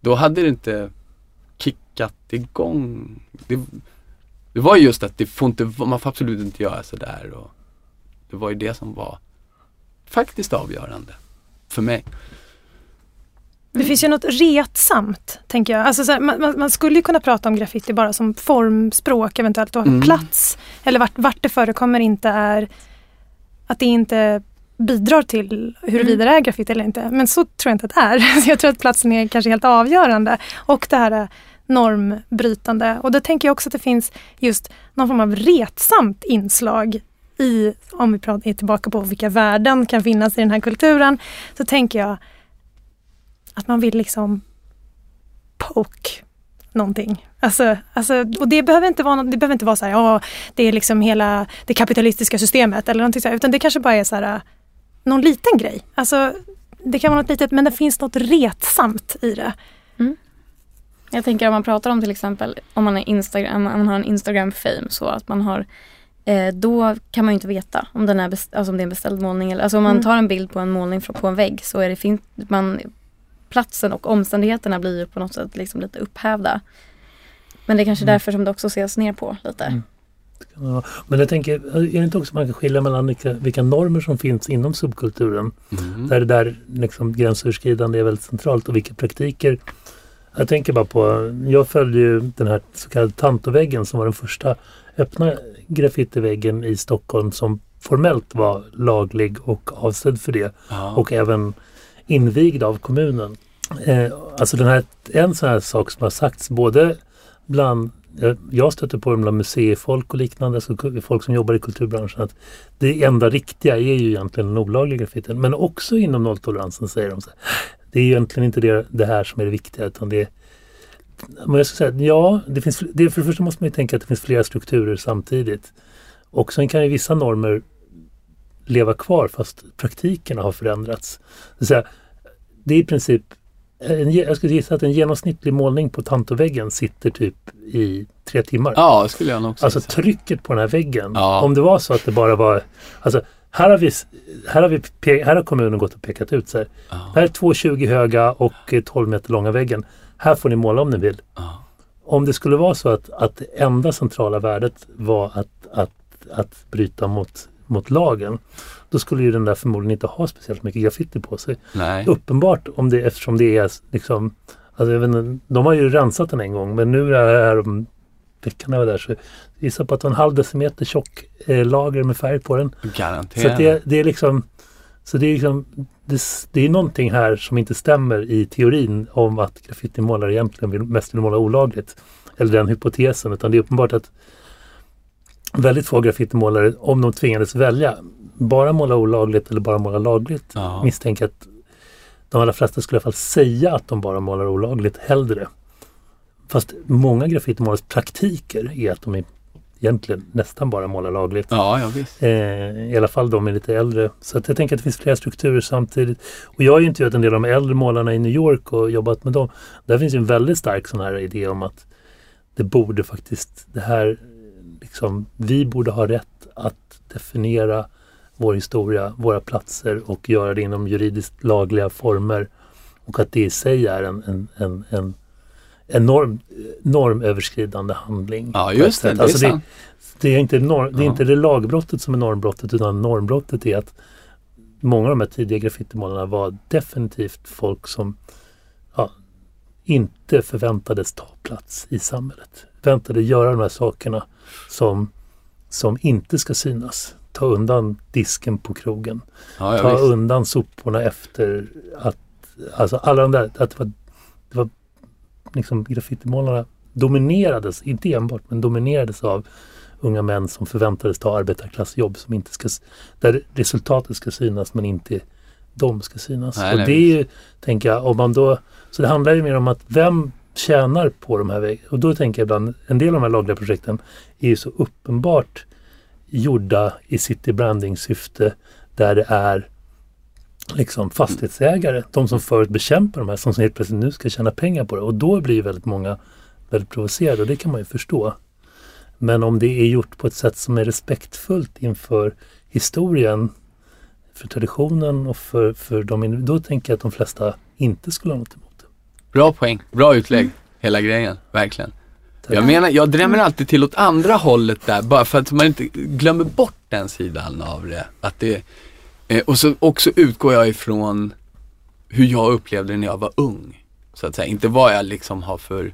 Speaker 4: Då hade det inte kickat igång. Det, det var just att det får inte, man får absolut inte göra sådär och det var ju det som var faktiskt avgörande för mig.
Speaker 3: Det finns ju något retsamt, tänker jag. Alltså, så här, man, man- skulle ju kunna prata om graffiti bara som formspråk eventuellt och
Speaker 4: Mm.
Speaker 3: plats. Eller vart, vart det förekommer inte är att det inte bidrar till huruvida det är graffiti eller inte. Men så tror jag inte att det är. *laughs* Så jag tror att platsen är kanske helt avgörande. Och det här är normbrytande. Och då tänker jag också att det finns just någon form av retsamt inslag i, om vi pratar, är tillbaka på vilka värden kan finnas i den här kulturen, så tänker jag att man vill liksom poke någonting. Alltså, alltså, och det behöver inte vara, något- det behöver inte vara så här, ja, det är liksom hela det kapitalistiska systemet eller någonting så här, utan det kanske bara är så här, någon liten grej. Alltså, det kan vara något litet men det finns något retsamt i det.
Speaker 1: Jag tänker om man pratar om till exempel om man, är Instagram, om man har en Instagram-fame så att man har eh, då kan man ju inte veta om, den är best, alltså om det är en beställd målning. Eller, alltså om man
Speaker 3: Mm.
Speaker 1: tar en bild på en målning på en vägg så är det fin, man, platsen och omständigheterna blir ju på något sätt liksom lite upphävda. Men det är kanske
Speaker 2: Mm.
Speaker 1: därför som det också ses ner på lite.
Speaker 2: Mm. Ja, Men jag tänker, är det inte också man kan skilja mellan vilka, vilka normer som finns inom subkulturen?
Speaker 4: Mm.
Speaker 2: Där det där liksom gränsöverskridande är väldigt centralt och vilka praktiker. Jag tänker bara på, jag följde ju den här så kallade Tantoväggen som var den första öppna graffitiväggen i Stockholm som formellt var laglig och avsedd för det
Speaker 4: Ja.
Speaker 2: och även invigd av kommunen. Eh, alltså den här, en sån här sak som har sagts både bland, eh, jag stöter på det bland museifolk och liknande, alltså folk som jobbar i kulturbranschen, att det enda riktiga är ju egentligen den olagliga graffitin. Men också inom nolltoleransen säger de så här, det är egentligen inte det, det här som är det viktiga utan det är men jag ska säga, ja, det finns, det, för det första måste man ju tänka att det finns flera strukturer samtidigt. Och sen kan ju vissa normer leva kvar fast praktikerna har förändrats. Det, säga, det är i princip, en, jag skulle gissa att en genomsnittlig målning på tantoväggen sitter typ i tre timmar.
Speaker 4: Ja, skulle jag nog också
Speaker 2: Alltså
Speaker 4: säga.
Speaker 2: trycket på den här väggen.
Speaker 4: Ja.
Speaker 2: Om det var så att det bara var, alltså här har, vi, här har, vi här har kommunen gått och pekat ut så här.
Speaker 4: Ja.
Speaker 2: Här är två 20 höga och eh, 12 meter långa väggen. Här får ni måla om ni vill.
Speaker 4: Ja.
Speaker 2: Om det skulle vara så att, att det enda centrala värdet var att, att, att bryta mot, mot lagen. Då skulle ju den där förmodligen inte ha speciellt mycket graffiti på sig.
Speaker 4: Nej.
Speaker 2: Uppenbart om det, eftersom det är liksom alltså, jag vet inte, De har ju rensat den en gång men nu är det här om veckan jag var där så jag gissar på att det var en halv decimeter tjock eh, lager med färg på den. Så
Speaker 4: Garanterat.
Speaker 2: att det, det är liksom så det är liksom det, det är någonting här som inte stämmer i teorin om att graffitimålare egentligen vill, mest vill måla olagligt. Eller den hypotesen. Utan det är uppenbart att väldigt få graffitimålare, om de tvingades välja, bara måla olagligt eller bara måla lagligt,
Speaker 4: Ja.
Speaker 2: misstänker att de allra flesta skulle i alla fall säga att de bara målar olagligt hellre. Fast många graffitimålares praktiker är att de är egentligen nästan bara målar lagligt.
Speaker 4: Ja, ja visst.
Speaker 2: Eh, I alla fall de är lite äldre. Så att jag tänker att det finns flera strukturer samtidigt. Och jag har ju intervjuat en del av de äldre målarna i New York och jobbat med dem. Där finns ju en väldigt stark sån här idé om att det borde faktiskt, det här, liksom, vi borde ha rätt att definiera vår historia, våra platser och göra det inom juridiskt lagliga former. Och att det i sig är en, en, en, en enorm, normöverskridande handling.
Speaker 4: Ja, just det. Det
Speaker 2: Alltså
Speaker 4: sant.
Speaker 2: det är inte, norm, det är inte det lagbrottet som är normbrottet utan normbrottet är att många av de här tidiga graffitimålarna var definitivt folk som ja, inte förväntades ta plats i samhället. Förväntade göra de här sakerna som, som inte ska synas. Ta undan disken på krogen.
Speaker 4: Ja, ja,
Speaker 2: ta
Speaker 4: visst.
Speaker 2: undan soporna efter att, alltså alla de där, att det var, det var liksom graffitimålarna dominerades, inte enbart, men dominerades av unga män som förväntades ta arbetarklassjobb som inte ska, där resultatet ska synas men inte de ska synas.
Speaker 4: Nej,
Speaker 2: och det är ju, tänker jag, om man då, så det handlar ju mer om att vem tjänar på de här väggarna. Och då tänker jag ibland, en del av de här lagliga projekten är ju så uppenbart gjorda i city branding syfte där det är liksom fastighetsägare, de som förut bekämpar de här, som helt plötsligt nu ska tjäna pengar på det. Och då blir ju väldigt många väldigt provocerade och det kan man ju förstå. Men om det är gjort på ett sätt som är respektfullt inför historien, för traditionen och för, för de, då tänker jag att de flesta inte skulle ha något emot det.
Speaker 4: Bra poäng. Bra utlägg. Hela grejen. Verkligen.
Speaker 2: Tack.
Speaker 4: Jag menar, jag drämmer alltid till åt andra hållet där bara för att man inte glömmer bort den sidan av det. Att det eh, och så också utgår jag ifrån hur jag upplevde det när jag var ung. Så att säga. Inte vad jag liksom har för,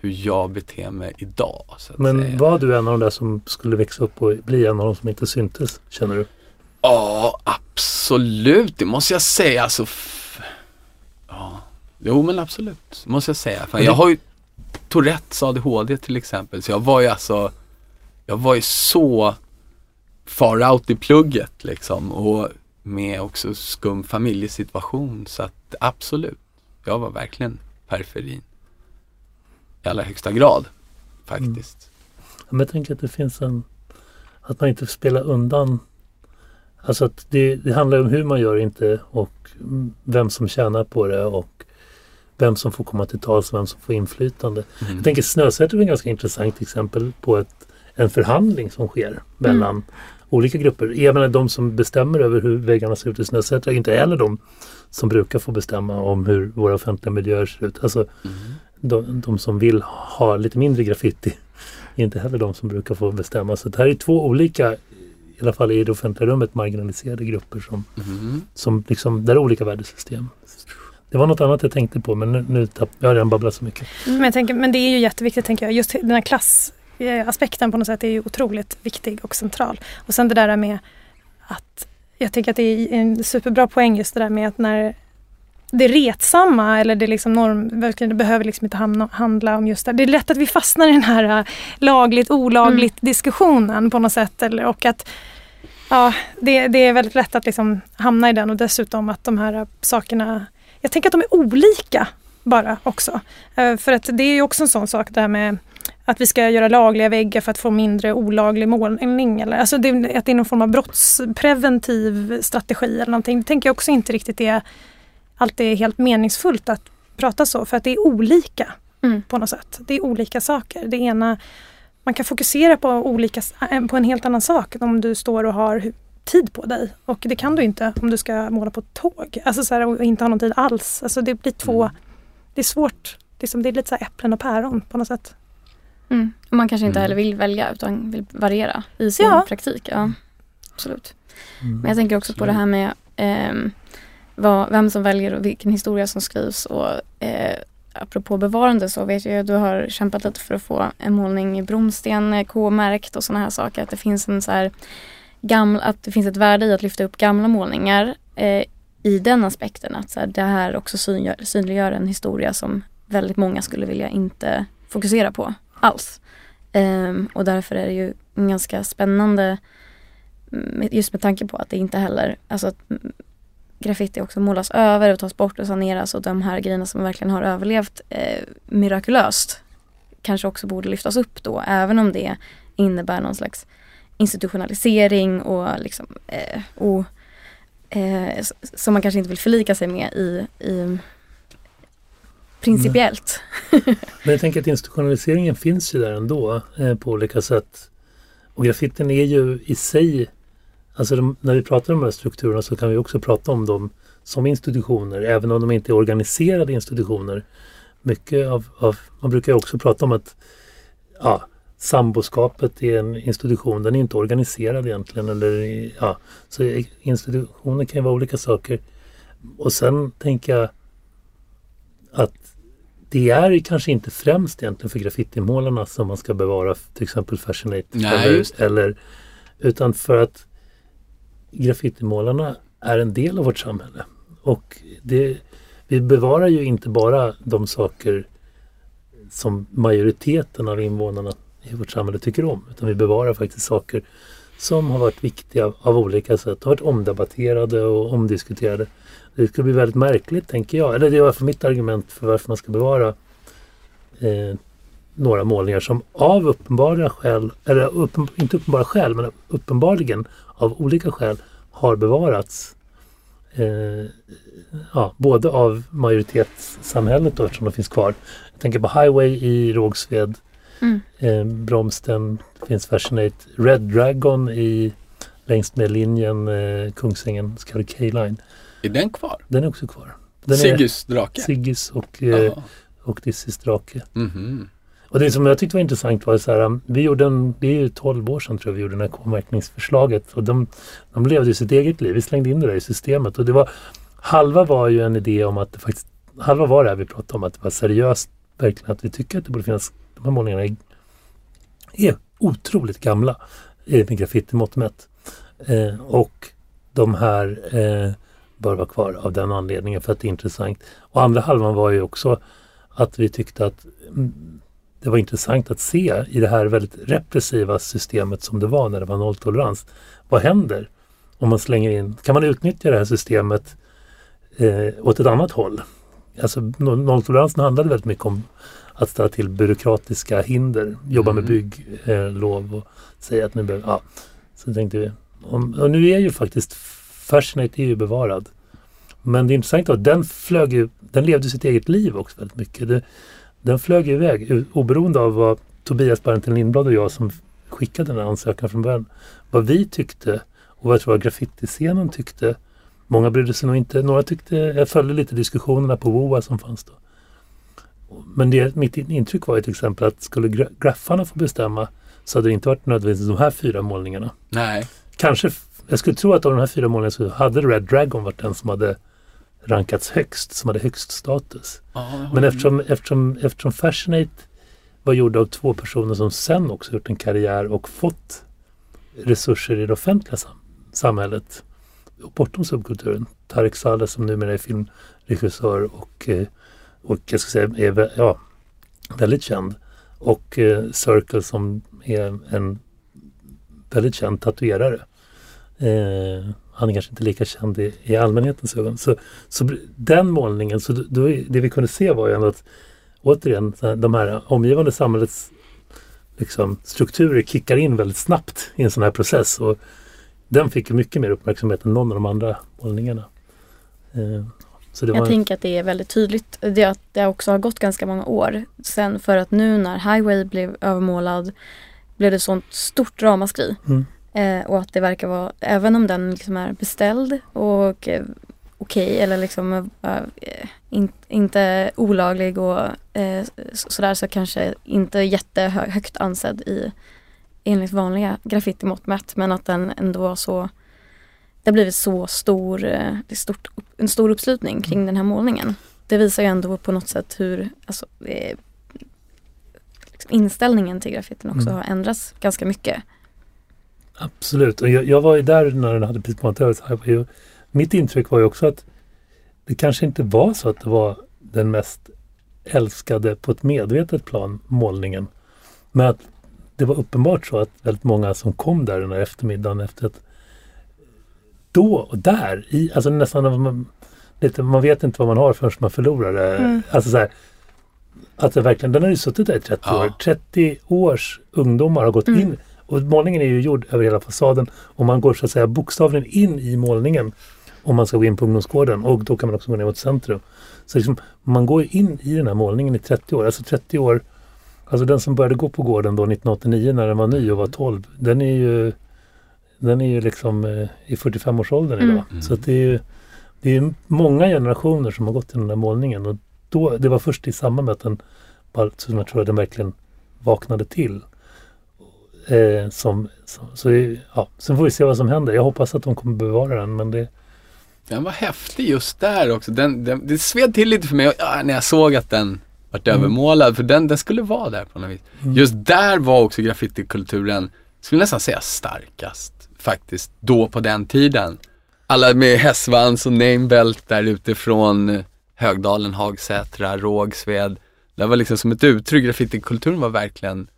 Speaker 4: hur jag beter mig idag.
Speaker 2: Men
Speaker 4: säga.
Speaker 2: var du en av de där som skulle växa upp och bli en av de som inte syntes, känner du?
Speaker 4: Ja, absolut. Det måste jag säga. Alltså, ja. Jo, men absolut. Måste jag säga. Fan, jag har ju Tourettes ADHD till exempel. Så jag var ju alltså, jag var ju så far out i plugget liksom. Och med också skum familjesituation. Så att absolut. Jag var verkligen periferin. I allra högsta grad. Faktiskt.
Speaker 2: Men jag tänker att det finns en... Att man inte spelar undan... Alltså att det, det handlar om hur man gör inte och mm, vem som tjänar på det och vem som får komma till tals och vem som får inflytande.
Speaker 4: Mm.
Speaker 2: Jag tänker Snösäter är ett ganska intressant exempel på ett, en förhandling som sker mellan olika grupper. Jag menar de som bestämmer över hur väggarna ser ut i Snösätra är inte heller de som brukar få bestämma om hur våra offentliga miljöer ser ut. Alltså
Speaker 4: Mm.
Speaker 2: de, de som vill ha lite mindre graffiti är inte heller de som brukar få bestämma. Så det här är två olika, i alla fall i det offentliga rummet, marginaliserade grupper som,
Speaker 4: Mm.
Speaker 2: som liksom, där är olika värdesystem. Det var något annat jag tänkte på men nu, nu tapp, jag har redan babblat så mycket.
Speaker 3: Men, jag tänker, men det är ju jätteviktigt tänker jag. Just den här klassaspekten på något sätt är ju otroligt viktig och central. Och sen det där med att jag tycker att det är en superbra poäng just det där med att när det retsamma eller det liksom norm, verkligen, det behöver liksom inte hamna, handla om just det. Det är lätt att vi fastnar i den här äh, lagligt olagligt diskussionen på något sätt. Eller, och att ja, det, det är väldigt lätt att liksom hamna i den och dessutom att de här äh, sakerna, jag tänker att de är olika bara också. Eh, För att det är ju också en sån sak det här med att vi ska göra lagliga väggar för att få mindre olaglig målning. Eller, alltså det, att det är någon form av brottspreventiv strategi eller någonting. Det tänker jag också inte riktigt är alltid är helt meningsfullt att prata så för att det är olika
Speaker 1: Mm.
Speaker 3: på något sätt. Det är olika saker. Det ena, man kan fokusera på, olika, eh, på en helt annan sak om du står och har tid på dig. Och det kan du inte om du ska måla på ett tåg. Alltså så här, och inte ha någon tid alls. Alltså det blir två,
Speaker 4: Mm.
Speaker 3: det är svårt. Det är, som, det är lite så här äpplen och päron på något sätt.
Speaker 1: Mm. Och man kanske inte
Speaker 4: Mm.
Speaker 1: heller vill välja utan vill variera i sin
Speaker 3: Ja.
Speaker 1: praktik. Ja, absolut.
Speaker 2: Mm.
Speaker 1: Men jag tänker också på det här med ehm, vad, vem som väljer och vilken historia som skrivs. Och, eh, apropå bevarande så vet jag att du har kämpat lite för att få en målning i bromsten eh, K-märkt och sådana här saker. Att det finns en så här gamla, att det finns ett värde i att lyfta upp gamla målningar eh, i den aspekten. Att så här, det här också synliggör, synliggör en historia som väldigt många skulle vilja inte fokusera på alls. Um, och därför är det ju ganska spännande just med tanke på att det inte heller, alltså att graffiti också målas över och tas bort och saneras och de här grejerna som verkligen har överlevt eh, mirakulöst kanske också borde lyftas upp då även om det innebär någon slags institutionalisering och liksom eh, och, eh, som man kanske inte vill förlika sig med i, i principiellt. Mm.
Speaker 2: Men jag tänker att institutionaliseringen finns ju där ändå eh, på olika sätt. Och graffitin är ju i sig, alltså de, när vi pratar om de här strukturerna så kan vi också prata om dem som institutioner, även om de inte är organiserade institutioner. Mycket av, av man brukar också prata om att ja, samboskapet är en institution, den är inte organiserad egentligen. Eller, ja, så institutioner kan ju vara olika saker. Och sen tänker jag att det är kanske inte främst egentligen för graffitimålarna som man ska bevara till exempel Fascinate.
Speaker 4: Nej,
Speaker 2: eller, eller, utan för att graffitimålarna är en del av vårt samhälle. Och det, vi bevarar ju inte bara de saker som majoriteten av invånarna i vårt samhälle tycker om. Utan vi bevarar faktiskt saker som har varit viktiga av olika sätt. Har varit omdebatterade och omdiskuterade. Det skulle bli väldigt märkligt tänker jag. Eller det är för mitt argument för varför man ska bevara eh, några målningar som av uppenbara skäl, eller uppen, inte uppenbara skäl, men uppenbarligen av olika skäl har bevarats. Eh, ja, både av majoritetssamhället då, eftersom de finns kvar. Jag tänker på Highway i Rågsved. Mm. Eh, Bromsten finns Fascinate. Red Dragon i längs med linjen eh, Kungsängen, så kallad K-line.
Speaker 4: Är den kvar?
Speaker 2: Den är också kvar. Den
Speaker 4: Siggys drake?
Speaker 2: Siggys och, eh, och Dissys drake. Mm -hmm. Och det som jag tyckte var intressant var så här, um, vi gjorde en, det är ju 12 år sedan tror jag vi gjorde det här K-märkningsförslaget och de, de levde ju sitt eget liv. Vi slängde in det där i systemet och det var, halva var ju en idé om att det faktiskt, halva var det här vi pratade om att det var seriöst verkligen att vi tycker att det borde finnas, de här målningarna är, är otroligt gamla med graffitimått mätt. Eh, och de här eh, bör vara kvar av den anledningen för att det är intressant. Och andra halvan var ju också att vi tyckte att mm, det var intressant att se i det här väldigt repressiva systemet som det var när det var nolltolerans. Vad händer om man slänger in, kan man utnyttja det här systemet eh, åt ett annat håll? Alltså nolltoleransen handlade väldigt mycket om att ställa till byråkratiska hinder, jobba mm. med bygglov eh, och säga att nu behöver, ja. Så tänkte vi, om, och nu är ju faktiskt Fascinate är ju bevarad. Men det intressanta var att den flög ju, den levde sitt eget liv också väldigt mycket. Det, den flög iväg oberoende av vad Tobias Barentin Lindblad och jag som skickade den här ansökan från början, vad vi tyckte och vad jag tror graffitiscenen tyckte. Många brydde sig nog inte. Några tyckte, jag följde lite diskussionerna på WOA som fanns då. Men det, mitt intryck var ju till exempel att skulle graffarna få bestämma så hade det inte varit nödvändigtvis de här fyra målningarna.
Speaker 4: Nej.
Speaker 2: Kanske, jag skulle tro att av de här fyra målningarna så hade Red Dragon varit den som hade rankats högst, som hade högst status. Ah, Men eftersom, eftersom, eftersom Fascinate var gjord av två personer som sen också gjort en karriär och fått resurser i det offentliga sam samhället bortom subkulturen. Tarek Saleh som numera är filmregissör och, eh, och jag ska säga är ja, väldigt känd. Och eh, Circle som är en väldigt känd tatuerare. Eh, han är kanske inte lika känd i, i allmänhetens ögon. Så, så den målningen, så då, det vi kunde se var ju ändå att återigen de här omgivande samhällets liksom, strukturer kickar in väldigt snabbt i en sån här process. Och den fick mycket mer uppmärksamhet än någon av de andra målningarna.
Speaker 1: Eh, jag var... tänker att det är väldigt tydligt. Det att det också har gått ganska många år sen för att nu när Highway blev övermålad blev det sånt stort ramaskri. Mm. Eh, och att det verkar vara, även om den liksom är beställd och eh, okej okay, eller liksom eh, in, inte olaglig och eh, sådär så kanske inte jättehögt ansedd i enligt vanliga graffitimått mätt men att den ändå var så det har blivit så stor, eh, det stort, en stor uppslutning kring mm. den här målningen. Det visar ju ändå på något sätt hur alltså, eh, liksom inställningen till graffitin också mm. har ändrats ganska mycket.
Speaker 2: Absolut, och jag, jag var ju där när den hade monterats. Mitt intryck var ju också att det kanske inte var så att det var den mest älskade på ett medvetet plan målningen. Men att det var uppenbart så att väldigt många som kom där den här eftermiddagen efter att då och där, i, alltså nästan man, lite, man vet inte vad man har förrän man förlorar det. Mm. Alltså så här, Att det verkligen, den har ju suttit där i 30
Speaker 4: Ja.
Speaker 2: år. 30 års ungdomar har gått
Speaker 1: Mm.
Speaker 2: in och målningen är ju gjord över hela fasaden och man går så att säga bokstavligen in i målningen om man ska gå in på ungdomsgården och då kan man också gå ner mot centrum. Så liksom, man går ju in i den här målningen i 30 år, alltså 30 år Alltså den som började gå på gården då 1989 när den var ny och var 12, den är ju den är ju liksom eh, i 45-årsåldern
Speaker 1: Mm.
Speaker 2: idag. Så det är ju det är många generationer som har gått till den där målningen och då, det var först i samband med att den som jag tror att den verkligen vaknade till. Eh, som, som, så ja, sen får vi se vad som händer. Jag hoppas att de kommer bevara den men det,
Speaker 4: Den var häftig just där också. Den, den, det sved till lite för mig när jag såg att den vart övermålad. För den, den skulle vara där på något vis.
Speaker 2: Mm.
Speaker 4: Just där var också graffitikulturen, skulle nästan säga starkast faktiskt, då på den tiden. Alla med hästsvans och namebelt där utifrån eh, Högdalen, Hagsätra, Rågsved. Det var liksom som ett uttryck, graffitikulturen var verkligen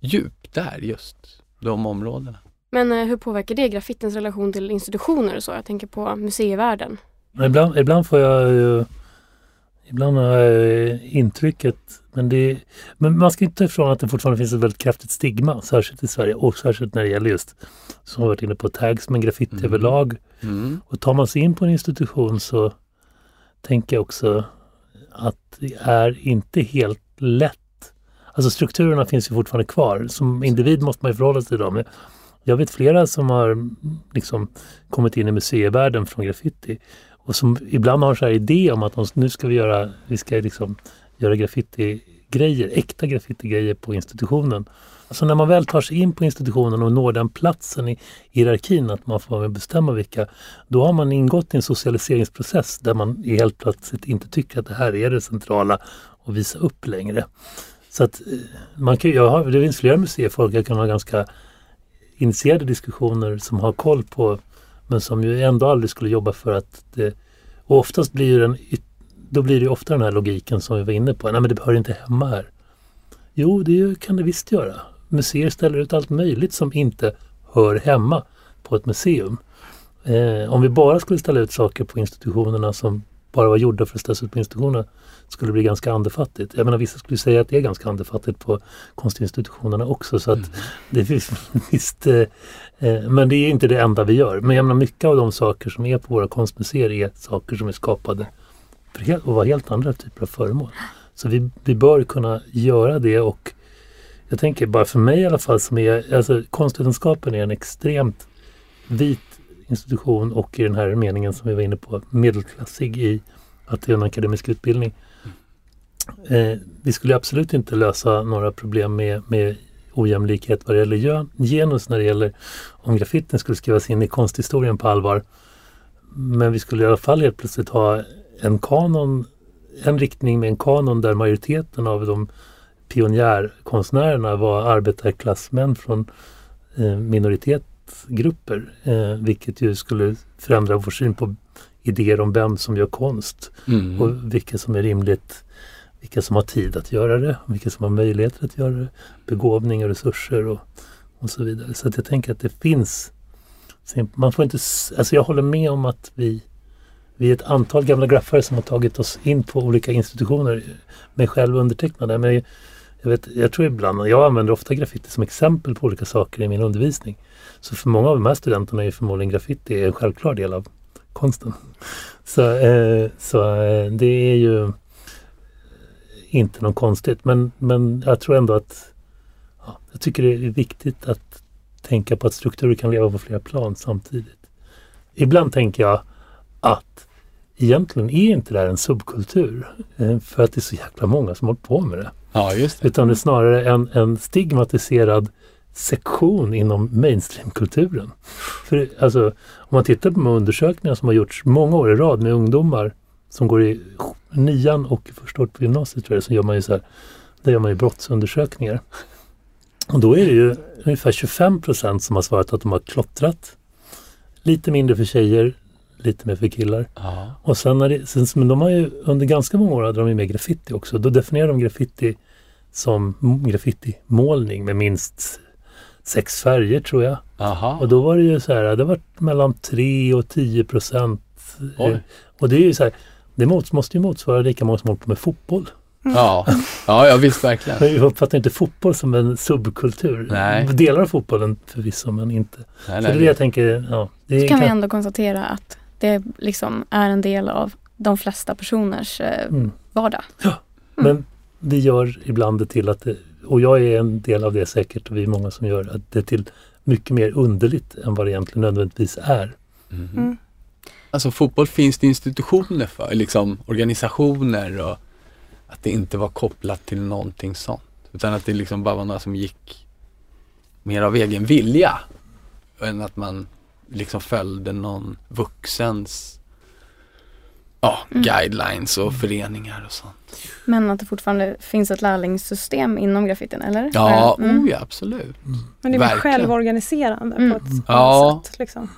Speaker 4: djup där just, de områdena.
Speaker 5: Men eh, hur påverkar det graffitins relation till institutioner och så? Jag tänker på museivärlden.
Speaker 2: Ibland, ibland får jag ju Ibland har jag eh, intrycket men, det, men man ska inte ifrån att det fortfarande finns ett väldigt kraftigt stigma, särskilt i Sverige och särskilt när det gäller just, som vi varit inne på, tags men graffiti
Speaker 4: Mm.
Speaker 2: överlag.
Speaker 4: Mm.
Speaker 2: Och tar man sig in på en institution så tänker jag också att det är inte helt lätt. Alltså strukturerna finns ju fortfarande kvar. Som individ måste man ju förhålla sig till dem. Jag vet flera som har liksom kommit in i museivärlden från graffiti och som ibland har så här idé om att de, nu ska vi göra, vi ska liksom göra graffitigrejer, äkta graffitigrejer på institutionen. Alltså när man väl tar sig in på institutionen och når den platsen i hierarkin att man får vara med och bestämma vilka, då har man ingått i en socialiseringsprocess där man helt plötsligt inte tycker att det här är det centrala att visa upp längre. Så att eh, man kan, jag har, det finns flera museifolk jag kan ha ganska initierade diskussioner som har koll på men som ju ändå aldrig skulle jobba för att det, och oftast blir ju den, då blir det ju ofta den här logiken som vi var inne på, nej men det hör inte hemma här. Jo, det kan det visst göra. Museer ställer ut allt möjligt som inte hör hemma på ett museum. Eh, om vi bara skulle ställa ut saker på institutionerna som bara var gjorda för att ställas ut på institutionerna skulle bli ganska andefattigt. Jag menar vissa skulle säga att det är ganska andefattigt på konstinstitutionerna också så att *laughs* det finns visst eh, eh, men det är inte det enda vi gör. Men jag menar mycket av de saker som är på våra konstmuseer är saker som är skapade för helt, att vara helt andra typer av föremål. Så vi, vi bör kunna göra det och jag tänker bara för mig i alla fall som är, alltså konstvetenskapen är en extremt vit institution och i den här meningen som vi var inne på medelklassig i att det är en akademisk utbildning. Eh, vi skulle absolut inte lösa några problem med, med ojämlikhet vad det gäller genus när det gäller om graffitin skulle skrivas in i konsthistorien på allvar. Men vi skulle i alla fall helt plötsligt ha en kanon, en riktning med en kanon där majoriteten av de pionjärkonstnärerna var arbetarklassmän från eh, minoritetsgrupper. Eh, vilket ju skulle förändra vår syn på idéer om vem som gör konst
Speaker 4: Mm.
Speaker 2: och vilka som är rimligt, vilka som har tid att göra det, vilka som har möjligheter att göra det, begåvning och resurser och, och så vidare. Så att jag tänker att det finns, man får inte, alltså jag håller med om att vi, vi är ett antal gamla graffare som har tagit oss in på olika institutioner, mig själv undertecknade. Men jag, vet, jag tror ibland, jag använder ofta graffiti som exempel på olika saker i min undervisning. Så för många av de här studenterna är förmodligen graffiti en självklar del av konsten. Så, eh, så eh, det är ju inte något konstigt. Men, men jag tror ändå att ja, jag tycker det är viktigt att tänka på att strukturer kan leva på flera plan samtidigt. Ibland tänker jag att egentligen är inte det här en subkultur. Eh, för att det är så jäkla många som håller på med det.
Speaker 4: Ja, just det.
Speaker 2: Utan det är snarare en, en stigmatiserad sektion inom mainstreamkulturen. För alltså, om man tittar på de undersökningar som har gjorts många år i rad med ungdomar som går i nian och första året på gymnasiet tror jag, så gör man ju så här, där gör man ju brottsundersökningar. Och då är det ju ungefär 25 procent som har svarat att de har klottrat. Lite mindre för tjejer, lite mer för killar.
Speaker 4: Ja.
Speaker 2: Och sen när det, sen, men de har ju under ganska många år hade de ju med graffiti också. Då definierar de graffiti som graffitimålning med minst sex färger tror jag.
Speaker 4: Aha.
Speaker 2: Och då var det ju så här, det var mellan 3 och 10 procent.
Speaker 4: Oj.
Speaker 2: Och det är ju så här, det måste ju motsvara lika många som håller på med fotboll.
Speaker 4: Ja, ja, ja visst verkligen. *laughs*
Speaker 2: Jag uppfattar inte fotboll som en subkultur.
Speaker 4: Nej.
Speaker 2: Delar av fotbollen förvisso, men inte.
Speaker 4: Nej,
Speaker 2: Så det är det jag tänker, ja. Det
Speaker 1: Så kan vi ändå konstatera att det liksom är en del av de flesta personers eh,
Speaker 2: mm.
Speaker 1: vardag.
Speaker 2: Men det gör ibland det till att det, och jag är en del av det säkert och vi är många som gör att det är till mycket mer underligt än vad det egentligen nödvändigtvis är.
Speaker 4: Mhm.
Speaker 3: Mm.
Speaker 4: Alltså fotboll finns det institutioner för, liksom organisationer och att det inte var kopplat till någonting sånt. Utan att det liksom bara var några som gick mer av egen vilja. Än att man liksom följde någon vuxens ja,
Speaker 1: Mm.
Speaker 4: guidelines och föreningar och sånt.
Speaker 1: Men att det fortfarande finns ett lärlingssystem inom graffitin, eller?
Speaker 4: Ja,
Speaker 1: Mm.
Speaker 4: oh ja absolut.
Speaker 3: Men det är
Speaker 4: Verkligen.
Speaker 3: självorganiserande
Speaker 1: Mm.
Speaker 3: på ett annat
Speaker 4: Ja.
Speaker 3: sätt. Liksom.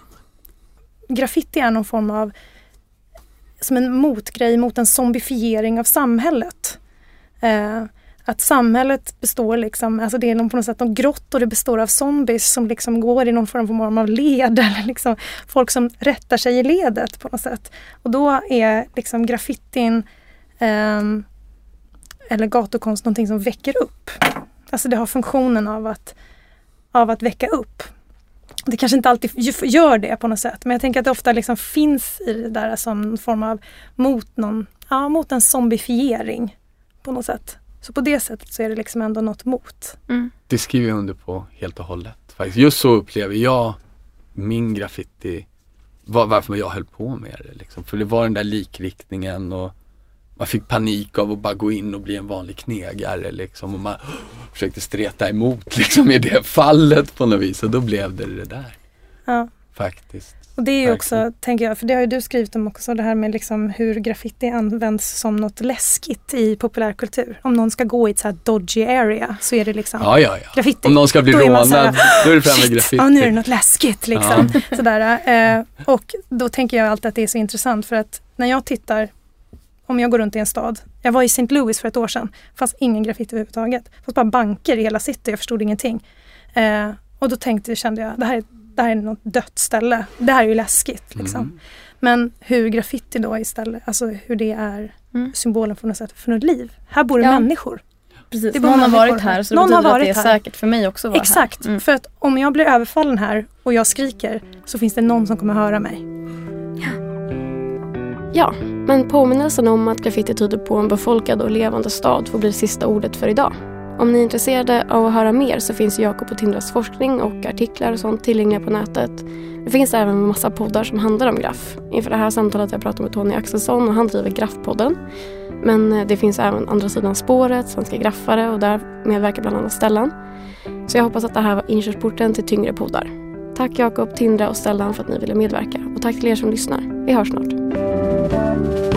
Speaker 3: Graffiti är någon form av som en motgrej mot en zombifiering av samhället. Eh, att samhället består liksom, alltså det är någon, på något sätt något grått och det består av zombies som liksom går i någon form av led *laughs* eller liksom folk som rättar sig i ledet på något sätt. Och då är liksom graffitin eh, eller gatukonst någonting som väcker upp. Alltså det har funktionen av att, av att väcka upp. Det kanske inte alltid gör det på något sätt men jag tänker att det ofta liksom finns i det där som en form av mot, någon, ja, mot en zombifiering på något sätt. Så på det sättet så är det liksom ändå något mot.
Speaker 1: Mm.
Speaker 4: Det skriver jag under på helt och hållet. Faktiskt. Just så upplever jag min graffiti, var, varför jag höll på med det. Liksom. För det var den där likriktningen och man fick panik av att bara gå in och bli en vanlig knegare liksom. Och man *gasps* försökte streta emot *laughs* liksom i det fallet på något vis och då blev det det där.
Speaker 3: Ja.
Speaker 4: Faktiskt.
Speaker 3: Och det är ju
Speaker 4: Verkligen.
Speaker 3: också, tänker jag, för det har ju du skrivit om också, det här med liksom hur graffiti används som något läskigt i populärkultur. Om någon ska gå i ett så här dodgy area så är det liksom
Speaker 4: Ja, ja, ja.
Speaker 3: graffiti.
Speaker 4: Om någon ska bli
Speaker 3: Då
Speaker 4: rånad, då är det fram med
Speaker 3: Shit,
Speaker 4: graffiti.
Speaker 3: ja nu är det något läskigt liksom. Sådär, eh, och då tänker jag alltid att det är så intressant för att när jag tittar, om jag går runt i en stad, jag var i St. Louis för ett år sedan, fanns ingen graffiti överhuvudtaget. Det fanns bara banker i hela city, jag förstod ingenting. Eh, och då tänkte, kände jag, det här, är, det här är något dött ställe. Det här är ju läskigt. Liksom.
Speaker 4: Mm.
Speaker 3: Men hur graffiti då istället, alltså hur det är
Speaker 1: Mm.
Speaker 3: symbolen för något, sätt, för något liv. Här bor det
Speaker 1: Ja.
Speaker 3: människor.
Speaker 1: Precis,
Speaker 3: Det
Speaker 1: någon har varit här så det
Speaker 3: Någon har
Speaker 1: betyder att det är
Speaker 3: varit här.
Speaker 1: säkert för mig också att vara
Speaker 3: Exakt,
Speaker 1: här. Mm.
Speaker 3: för att om jag blir överfallen här och jag skriker så finns det någon som kommer höra mig.
Speaker 5: Ja, men påminnelsen om att graffiti tyder på en befolkad och levande stad får bli det sista ordet för idag. Om ni är intresserade av att höra mer så finns Jakob och Tindras forskning och artiklar och sånt tillgängliga på nätet. Det finns även en massa poddar som handlar om graff. Inför det här samtalet har jag pratat med Tony Axelsson och han driver Graffpodden. Men eh, det finns även Andra sidan spåret, Svenska graffare och där medverkar bland annat Stellan. Så jag hoppas att det här var inkörsporten till tyngre poddar. Tack Jakob, Tindra och Stellan för att ni ville medverka och tack till er som lyssnar. Vi hörs snart.